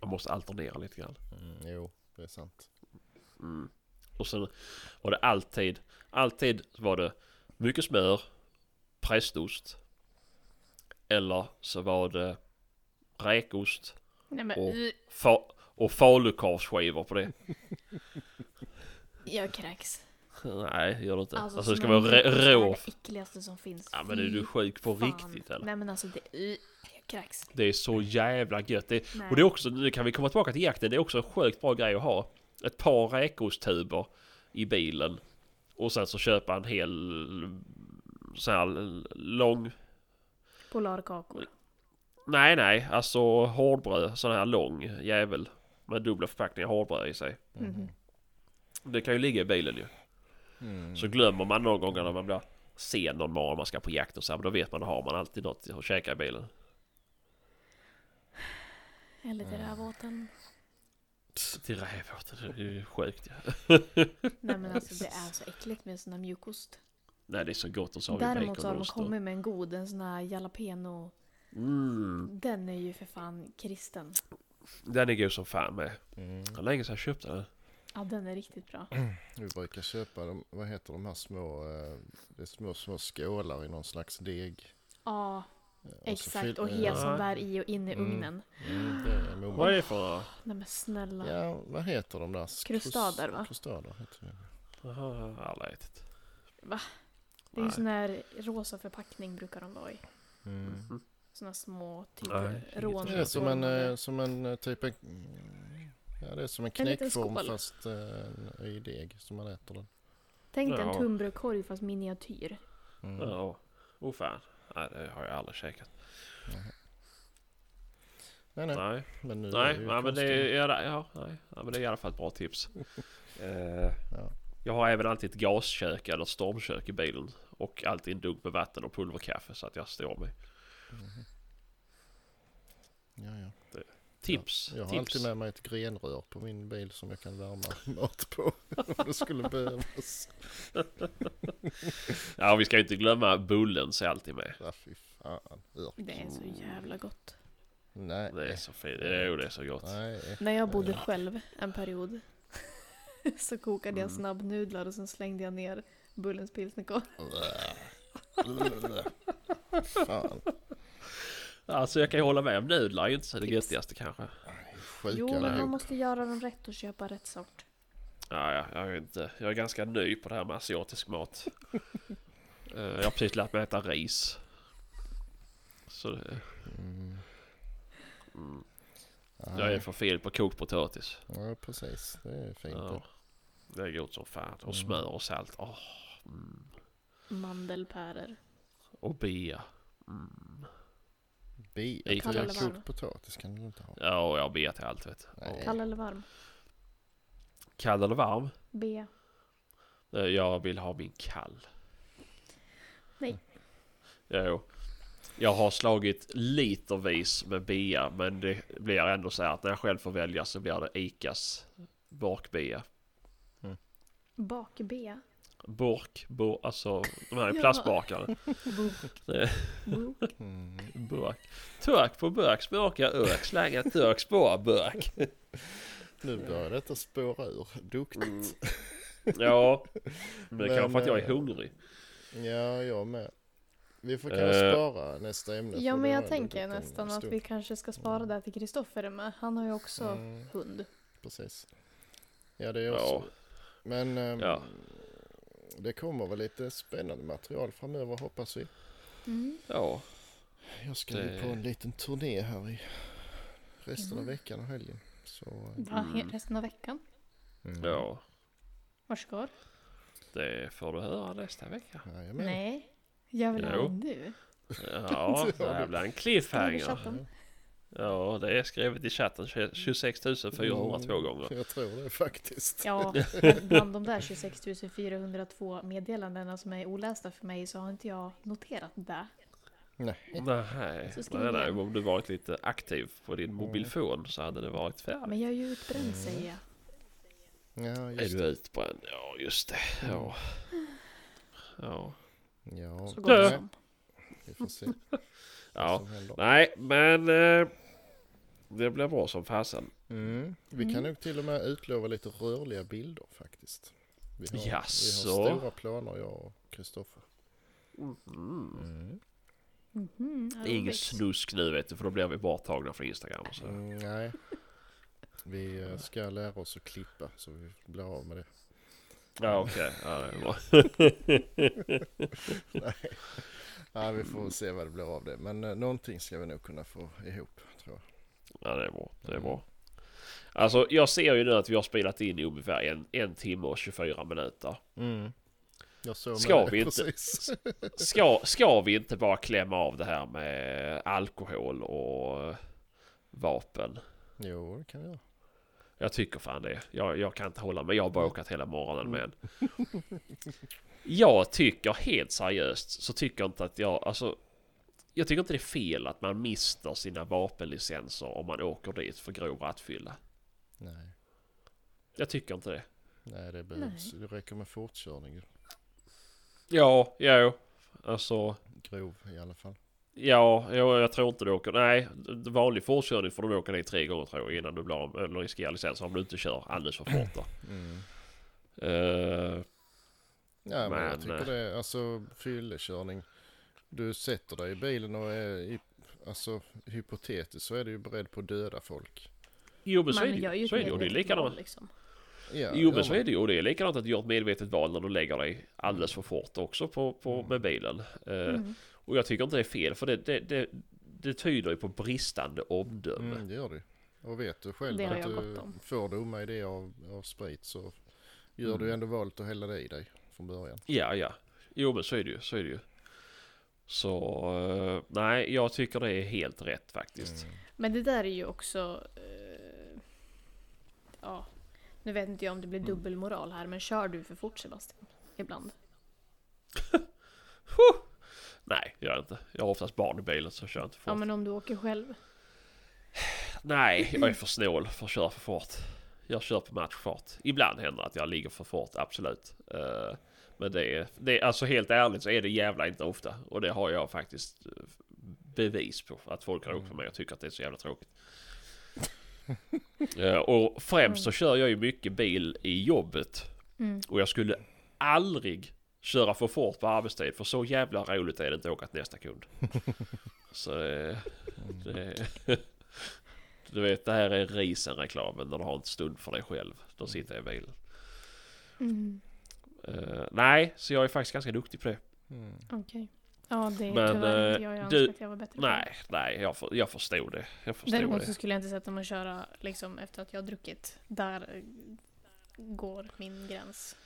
Man måste alternera lite grann. Mm, jo, det är sant. Mm. Och sen var det alltid, alltid var det mycket smör, prästost. Eller så var det räkost Nej men Och- fa- och falukorvsskivor på det. jag kräks. Nej, gör det inte. Alltså, Alltså, det ska vara rå. det äckligaste som finns. Ja men är du sjuk på fan. riktigt eller? Nej men alltså det, kräks. Det är så jävla gött. Det, Nej. och det är också, nu kan vi komma tillbaka till jakten, det är också en sjukt bra grej att ha. Ett par räkosttuber i bilen. Och sen så köpa en hel sån här lång... Polarkakor. Nej nej, alltså hårdbröd. Sån här lång jävel. Med dubbla förpackningar hårdbröd i sig. Mhm. Det kan ju ligga i bilen ju. Mm. Så glömmer man någon gång när man blir sen någon morgon man ska på jakt och så här, men då vet man, då har man alltid något att käka i bilen. Eller till rävåten. Till rävåten, det är ju sjukt ja. Nej men alltså det är så äckligt med sån här mjukost. Nej det är så gott och så har vi Däremot så har de kommit med en god, en sån här jalapeno. Mm, Den är ju för fan kristen. den är god som fan med. Mm. Var länge sedan jag köpte den. Ja den är riktigt bra. Vi brukar köpa de, vad heter de här små, eh, det är små, små skålar i någon slags deg. Ja exakt och där i och in i Mm. ugnen. Mm, det är. Vad är det för... Nej men snälla. Ja, vad heter de där? Krustader, va? Krustader heter det. Jaha, aldrig ätit. Det Det är ju sån här rosa förpackning brukar de vara i. Mm. Såna små typ rån. Det är som en, eh, som en eh, typ en, ja det är som en En knäckform skål. fast eh, i deg som man äter den. Tänk dig en tunnbrödskorg fast miniatyr. Mm. Ja. Oh fan. Nej, det har jag aldrig käkat. Nej, nej, Nej, men nu är nej, det ju nej men det är, ja, nej, ja, men det är i alla fall ett bra tips. Eh, Ja. Jag har även alltid ett gaskök eller ett stormkök i bilen. Och alltid en dunk med vatten och pulverkaffe så att jag står med. Mhm. Ja, ja. Tips! Jag har tips. alltid med mig ett grenrör på min bil som jag kan värma mat på. Om det skulle behövas. Ja, vi ska ju inte glömma bullen så är alltid med. Ja, fy fan. Det är så jävla gott. Nej. Det är så fint. Jo, det är så gott. Nej. När jag bodde själv en period så kokade jag Mm. snabbnudlar och sen slängde jag ner Bullens pilsnerkorv. Fan. Alltså jag kan ju hålla med om nudlar är ju inte så det göttigaste kanske. Sjuka Jo, men man måste göra dem rätt och köpa rätt sort. Ja, ja, jag är inte. Jag är ganska ny på det här med asiatisk mat. Eh, jag har precis lärt mig äta ris. Så det, Mm. mm, Ja, jag är för fel på kokt potatis. Ja, precis. Det är fint. Ja, det. är gott som fan. Och Mm. smör och salt. Åh, mm. Mandelpäror. Och bea. Mm. Bi- I Kall eller kokt varm? potatis kan du inte ha. Ja, och jag till allt vet. Nej. Kall eller varm? Kall eller varm? B. Eh, Jag vill ha min kall. Nej. Jo. Jag har slagit litervis med bea men det blir ändå så här att när jag själv får välja så blir det Icas bakbea. Bak-B. Burk, bur, alltså de här Ja. plastbakarna. Bok. Bok. Mm. Burk. Turk på burk smakar ök, slänga turk spår burk. Nu börjar detta spåra ur. Duktigt. Mm. Ja, men det kan vara Men, för att jag är eh, hungrig. Ja, jag med. Vi får kanske Eh. spara nästa ämne. Ja, men jag tänker nästan att vi kanske ska spara det till Kristoffer är med. Han har ju också Mm, hund. precis. Ja, det är också. Ja. Men ehm, Ja. det kommer väl lite spännande material framöver hoppas vi. Mm. Ja, Jag ska Det- ju på en liten turné här i resten av Mm. veckan och helgen. Så, Va, he- Mm. resten av veckan? mm. ja. Du? Det får du höra nästa vecka. Jajamän. Nej. Jag vill ha nu. Ja, det här blir en cliffhanger. Ja, det är skrivet i chatten 26 402 gånger. Mm, Jag tror det faktiskt. Ja, bland de där 26 402 meddelandena som är olästa för mig så har inte jag noterat det. Nej. Nej, Så nej, om du varit lite aktiv på din mobilfon så hade det varit färdigt. Men jag är ju utbränd säger jag. Ja, Är just du det. utbränd? Ja, just det. Ja. Ja. Ja, Så gott som. vi får se ja. Nej, men eh, det blir bra som fasen. Mm. Vi kan Mm. nog till och med utlova lite rörliga bilder faktiskt. Vi har, vi har stora planer jag och Kristoffer. Mm. Mm. Mhm, Det är inget snusk nu vet du, för då blir vi borttagna från Instagram och så. Mm, nej. Vi eh, ska lära oss att klippa så vi blir av med det. Ja, okej. Ja, det är bra. nej. Ja, vi får se vad det blir av det. Men eh, någonting ska vi nog kunna få ihop tror jag. Ja, det är bra. Det är bra. Alltså, jag ser ju nu att vi har spelat in i ungefär en, en timme och 24 minuter. Mm. Jag Ska vi inte- precis. Ska, ska vi inte bara klämma av det här med alkohol och vapen? jo, det kan göra. Jag tycker fan det. Jag, jag kan inte hålla mig. Jag har bråkat hela morgonen med en. Jag tycker helt seriöst så tycker jag inte att jag, alltså. Jag tycker inte det är fel att man mister sina vapenlicenser om man åker dit för grov rattfylla. Nej. Jag tycker inte det. Nej, det behövs. Det räcker med fortkörning. Ja, ja. Alltså. Grov i alla fall. Ja, jag, jag tror inte du åker. Nej, vanlig fortkörning får du åka dit tre gånger tror jag innan du blir av eller riskerar licensen om du inte kör alldeles för fort då. Mm. Eh, Ja, men, Men, jag tycker eh, det, alltså fyllekörning. Du sätter dig i bilen och är, i, alltså hypotetiskt så är du ju beredd på att döda folk. jo men så är det ju. Så är det ju. Och det är likadant. liksom. Ja, Jo men så är det ju. Och det är likadant att du gör ett medvetet val när du lägger dig alldeles för fort också på, på, Mm. med bilen. Eh, Mm. Och jag tycker inte det är fel för det, det, det, det tyder ju på bristande omdöme. Mm, det gör det. Och vet du själv att du får dumma idéer av, av sprit så gör Mm. du ändå valet att hälla det i dig från början. Ja, ja. Jo men så är det ju. Så är det ju. Så eh, nej, jag tycker det är helt rätt faktiskt. Mm. Men det där är ju också... eh, ja, nu vet inte jag om det blir Mm. dubbelmoral här, men kör du för fort Sebastian? Ibland. Nej, jag gör jag inte. Jag har oftast barn i bilen så jag kör inte fort. Ja, men om du åker själv? Nej, jag är för snål för att köra för fort. Jag kör på matchfart. Ibland händer det att jag ligger för fort, absolut. Eh, Men det är, det är, alltså helt ärligt så är det jävla inte ofta. Och det har jag faktiskt eh, bevis på. Att folk har åkt med mig och tycker att det är så jävla tråkigt. Eh, Och främst så kör jag ju mycket bil i jobbet. Mm. Och jag skulle aldrig köra för fort på arbetstid. För så jävla roligt är det inte att åka till nästa kund. Så eh, det... Du vet, det här är risen-reklamen när du har en stund för dig själv. Då sitter jag i bilen. Mm. Eh, nej, så jag är faktiskt ganska duktig på det. Mm. Okej. Ja, det är Men, tyvärr eh, inte jag. Jag du- att jag var bättre på det. Nej, nej, jag, för, jag förstod det. Jag förstod Däremot det. så skulle jag inte sätta mig och köra liksom, efter att jag har druckit. Där eh, går min gräns.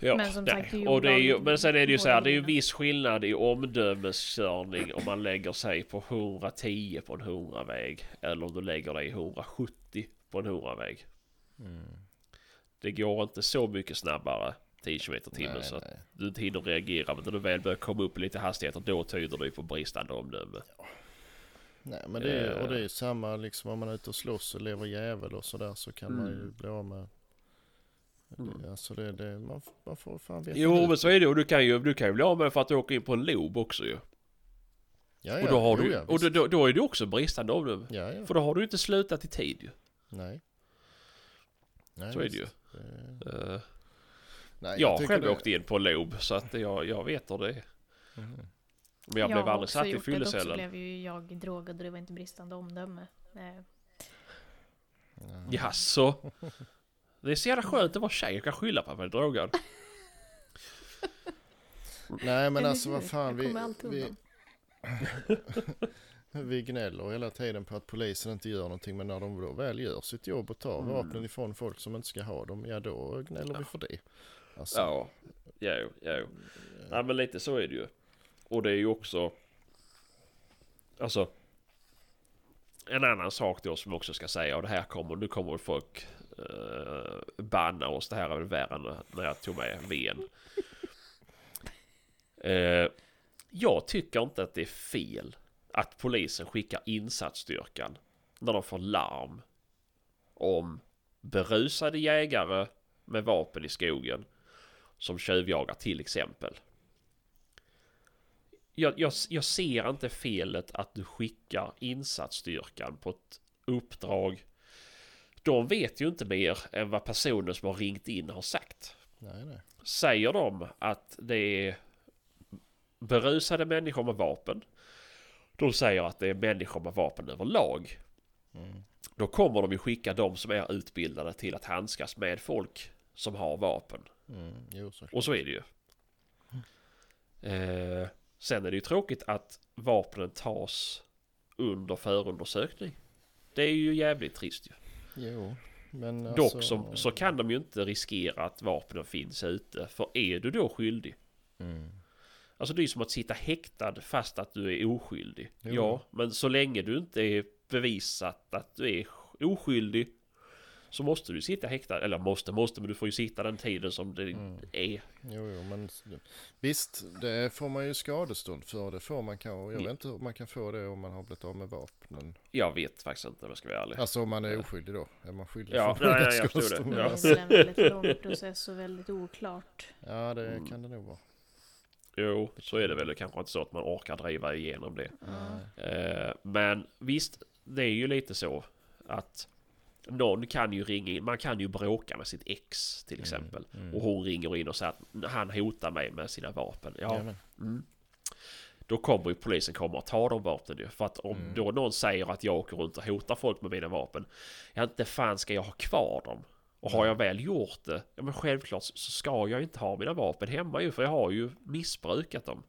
Ja, men som nej. sagt, det är ju och det är ju, Men sen är det ju så här, det är ju viss skillnad i omdömeskörning om man lägger sig på 110 på en 100-väg. Eller om du lägger dig i 170 på en 100-väg. Mm. Det går inte så mycket snabbare 10 km timmen så att nej. du inte hinner reagera. Men när du väl börjar komma upp i lite hastigheter då tyder det ju på bristande omdöme. nej men det är, Eh. och det är samma liksom om man är ute och slåss och lever jävel och sådär så kan man ju Mm. bli av med Mm. alltså det, det, man, man får fan veta Jo men så är det och du kan ju, du kan ju bli av med för att du åker in på en lob också ju. Ja, och då har jo, du, ja, och då, visst. då, är det också bristande omdöme. Ja, ja. För då har du inte slutat i tid ju. Nej. Nej, Så är det ju. visst. Det- Eh, Nej, jag har själv det- åkt in på lob så att jag, jag vet hur det är. Mhm. Men jag blev har aldrig satt i fyllecellen. blev ju jag drogad och det var inte bristande omdöme. Eh, Ja. Jaså? Det är så jävla skönt att vara tjej och kan skylla på att man är drogad. Nej men alltså vad fan Jag vi, vi, vi gnäller hela tiden på att polisen inte gör någonting men när de då väl gör sitt jobb och tar Mm. vapnen ifrån folk som inte ska ha dem, ja då gnäller vi för det. Alltså, Ja, jo, jo. Nej men lite så är det ju. Och det är ju också... Alltså... En annan sak då som också ska säga och det här kommer, nu kommer folk uh, banna oss. Det här är väl värre än när jag tog med ven. Eh, jag tycker inte att det är fel att polisen skickar insatsstyrkan när de får larm om berusade jägare med vapen i skogen som tjuvjagar till exempel. Jag, jag, jag ser inte felet att du skickar insatsstyrkan på ett uppdrag. De vet ju inte mer än vad personen som har ringt in har sagt. nej nej. Säger de att det är berusade människor med vapen. De säger att det är människor med vapen överlag. Mm. Då kommer de ju skicka de som är utbildade till att handskas med folk som har vapen. Mm. Jo. Och så är det ju. Eh, sen är det ju tråkigt att vapnen tas under förundersökning. Det är ju jävligt trist ju. Jo. Men Dock alltså, så, så kan de ju inte riskera att vapnen finns ute. För är du då skyldig? Mm. Alltså det är ju som att sitta häktad fast att du är oskyldig. Jo. Ja, men så länge du inte är bevisat att du är oskyldig så måste du sitta häktad. Eller måste, måste, men du får ju sitta den tiden som det Mm. är. Jo, jo, men visst, det får man ju skadestånd för. Det får man kanske. Jag Mm. vet inte om man kan få det om man har blivit av med vapnen. Jag vet faktiskt inte om jag ska vara ärlig. Alltså om man är oskyldig då. Är man skyldig Ja, nej, ett nej, jag förstod det. skadestånd. Det Ja. är väl en väldigt lång process och väldigt oklart. Ja, det Mm. kan det nog vara. Jo, så är det väl. Det kanske inte så att man orkar driva igenom det. Nej. Eh, men visst, det är ju lite så att någon kan ju ringa in. Man kan ju bråka med sitt ex till exempel. Mm. Och hon ringer in och säger att han hotar mig med sina vapen. Ja, mm. Då kommer ju polisen komma och ta de vapnen ju. För att om Mm. då någon säger att jag åker runt och hotar folk med mina vapen. Ja, inte fan ska jag ha kvar dem. Och har jag väl gjort det, ja men självklart så ska jag inte ha mina vapen hemma ju för jag har ju missbrukat dem.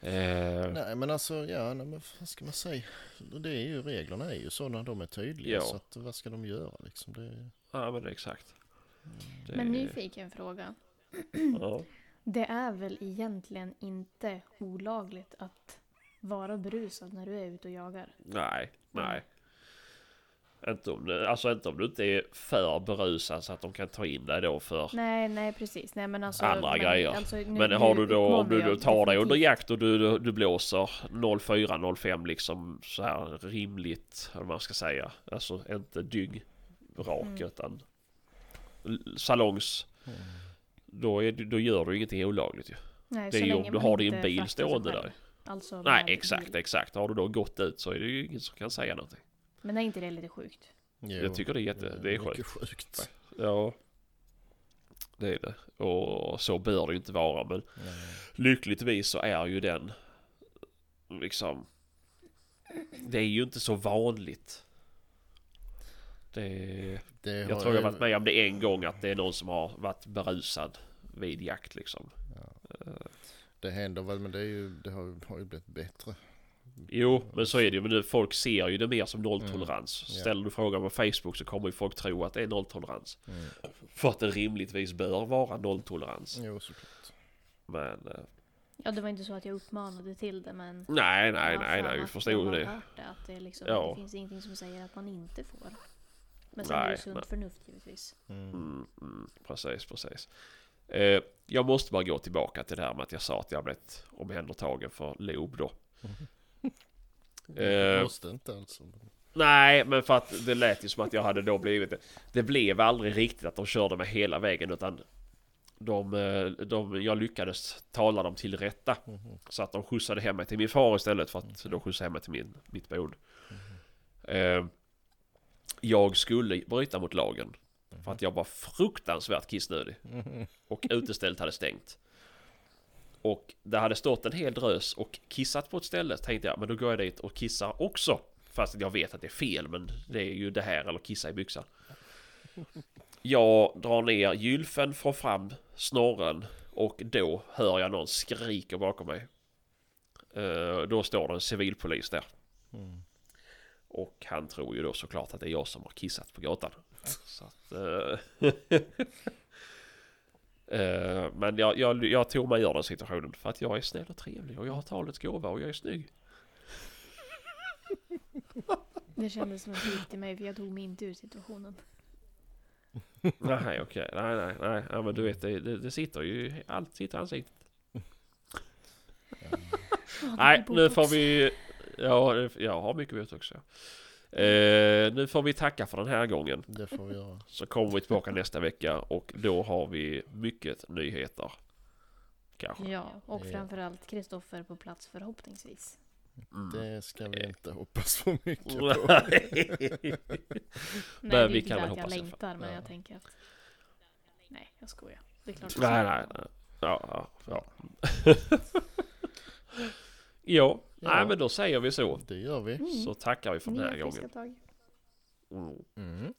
Mm. Eh, Nej men alltså, ja, nej, men vad ska man säga? Det är ju, reglerna är ju sådana, de är tydliga. Ja. Så att, vad ska de göra liksom? Det, ja men det är exakt. Det, Men nyfiken fråga. ja. Det är väl egentligen inte olagligt att vara berusad när du är ute och jagar? Nej, nej. Inte om, det, alltså inte om du inte är för berusad så att de kan ta in dig då för Nej, nej precis. Nej, men alltså, andra men, grejer. alltså, nu- Men har du då, om du då tar dig under jakt och du, du, du blåser 04-05 liksom så här rimligt, eller vad man ska säga. Alltså inte dygg rak Mm. utan salongs. mm. Då, är, då gör du ingenting olagligt ju. Nej, Det är ju om du har din bil stående där. Alltså Nej exakt, bil. exakt. Har du då gått ut så är det ju ingen som kan säga någonting. Men är inte det lite sjukt? Jo, Jag tycker det är jätte, det är sjukt. sjukt. Ja. Det är det. Och så bör det ju inte vara men Nej. lyckligtvis så är ju den liksom det är ju inte så vanligt. Det, Det jag tror jag har varit med om det en gång att det är någon som har varit berusad vid jakt liksom. Det händer väl men det, är ju, det har ju blivit bättre. Jo, men så är det ju. Men nu, folk ser ju det mer som nolltolerans. Mm, ja. Ställer du frågan på Facebook så kommer ju folk tro att det är nolltolerans. Mm. För att det rimligtvis bör vara nolltolerans. Jo såklart. Men eh, Ja, det var inte så att jag uppmanade till det, men... nej, nej, nej, nej, vi förstod jag ju har det. hört det, att det, liksom, Ja. det finns ingenting som säger att man inte får. Men sen är det Nej, ju sunt men- förnuft givetvis. Mm. Mm, mm, precis, precis. Eh, jag måste bara gå tillbaka till det här med att jag sa att jag blivit omhändertagen för LOB då. Eh. Måste inte alltså. Nej, men för att det lät ju som att jag hade då blivit det. Det blev aldrig riktigt att de körde mig hela vägen utan de, eh, de, jag lyckades tala dem till rätta. Mhm. Så att de skjutsade hem mig till min far istället för att de skjutsade hem mig till min, mitt boende. Eh, jag skulle bryta mot lagen. För att jag var fruktansvärt kissnödig. Mhm. Och utestället hade stängt. Och det hade stått en hel drös och kissat på ett ställe. Tänkte jag, men då går jag dit och kissar också. Fast jag vet att det är fel, men det är ju det här eller kissa i byxan. Jag drar ner gylfen, får fram snorren och då hör jag någon skrika bakom mig. Eh, då står det en civilpolis där. Mm. Och han tror ju då såklart att det är jag som har kissat på gatan. Så att, eh, eh, men jag, jag, jag tog mig ur den situationen för att jag är snäll och trevlig och jag har talets gåva och jag är snygg. Det kändes som ett hot till mig, för jag tog mig inte ur situationen. nej okej, nej nej nej, ja, men du vet det, det, det sitter ju, allt sitter i ansiktet. Ja, det Nej, nu får vi, ja det- jag har mycket botox ja. Eh, nu får vi tacka för den här gången. Det får vi göra. Så kommer vi tillbaka nästa vecka och då har vi mycket nyheter. Kanske. Ja, och Ja. framförallt Kristoffer på plats förhoppningsvis. Mm. Det ska vi inte hoppas för mycket på. Nej. Men vi kan väl jag hoppas fall. längtar, men Ja. jag tänker att... Nej, jag skojar. Det är klart nej, nej, nej. Ja, ja, ja. jo, Ja. nej men då säger vi så. Det gör vi. Mm. Så tackar vi för den Nya här friska gången. tag. Mm. Mm.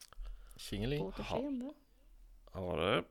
Tjingeling. På återseende. Ha det.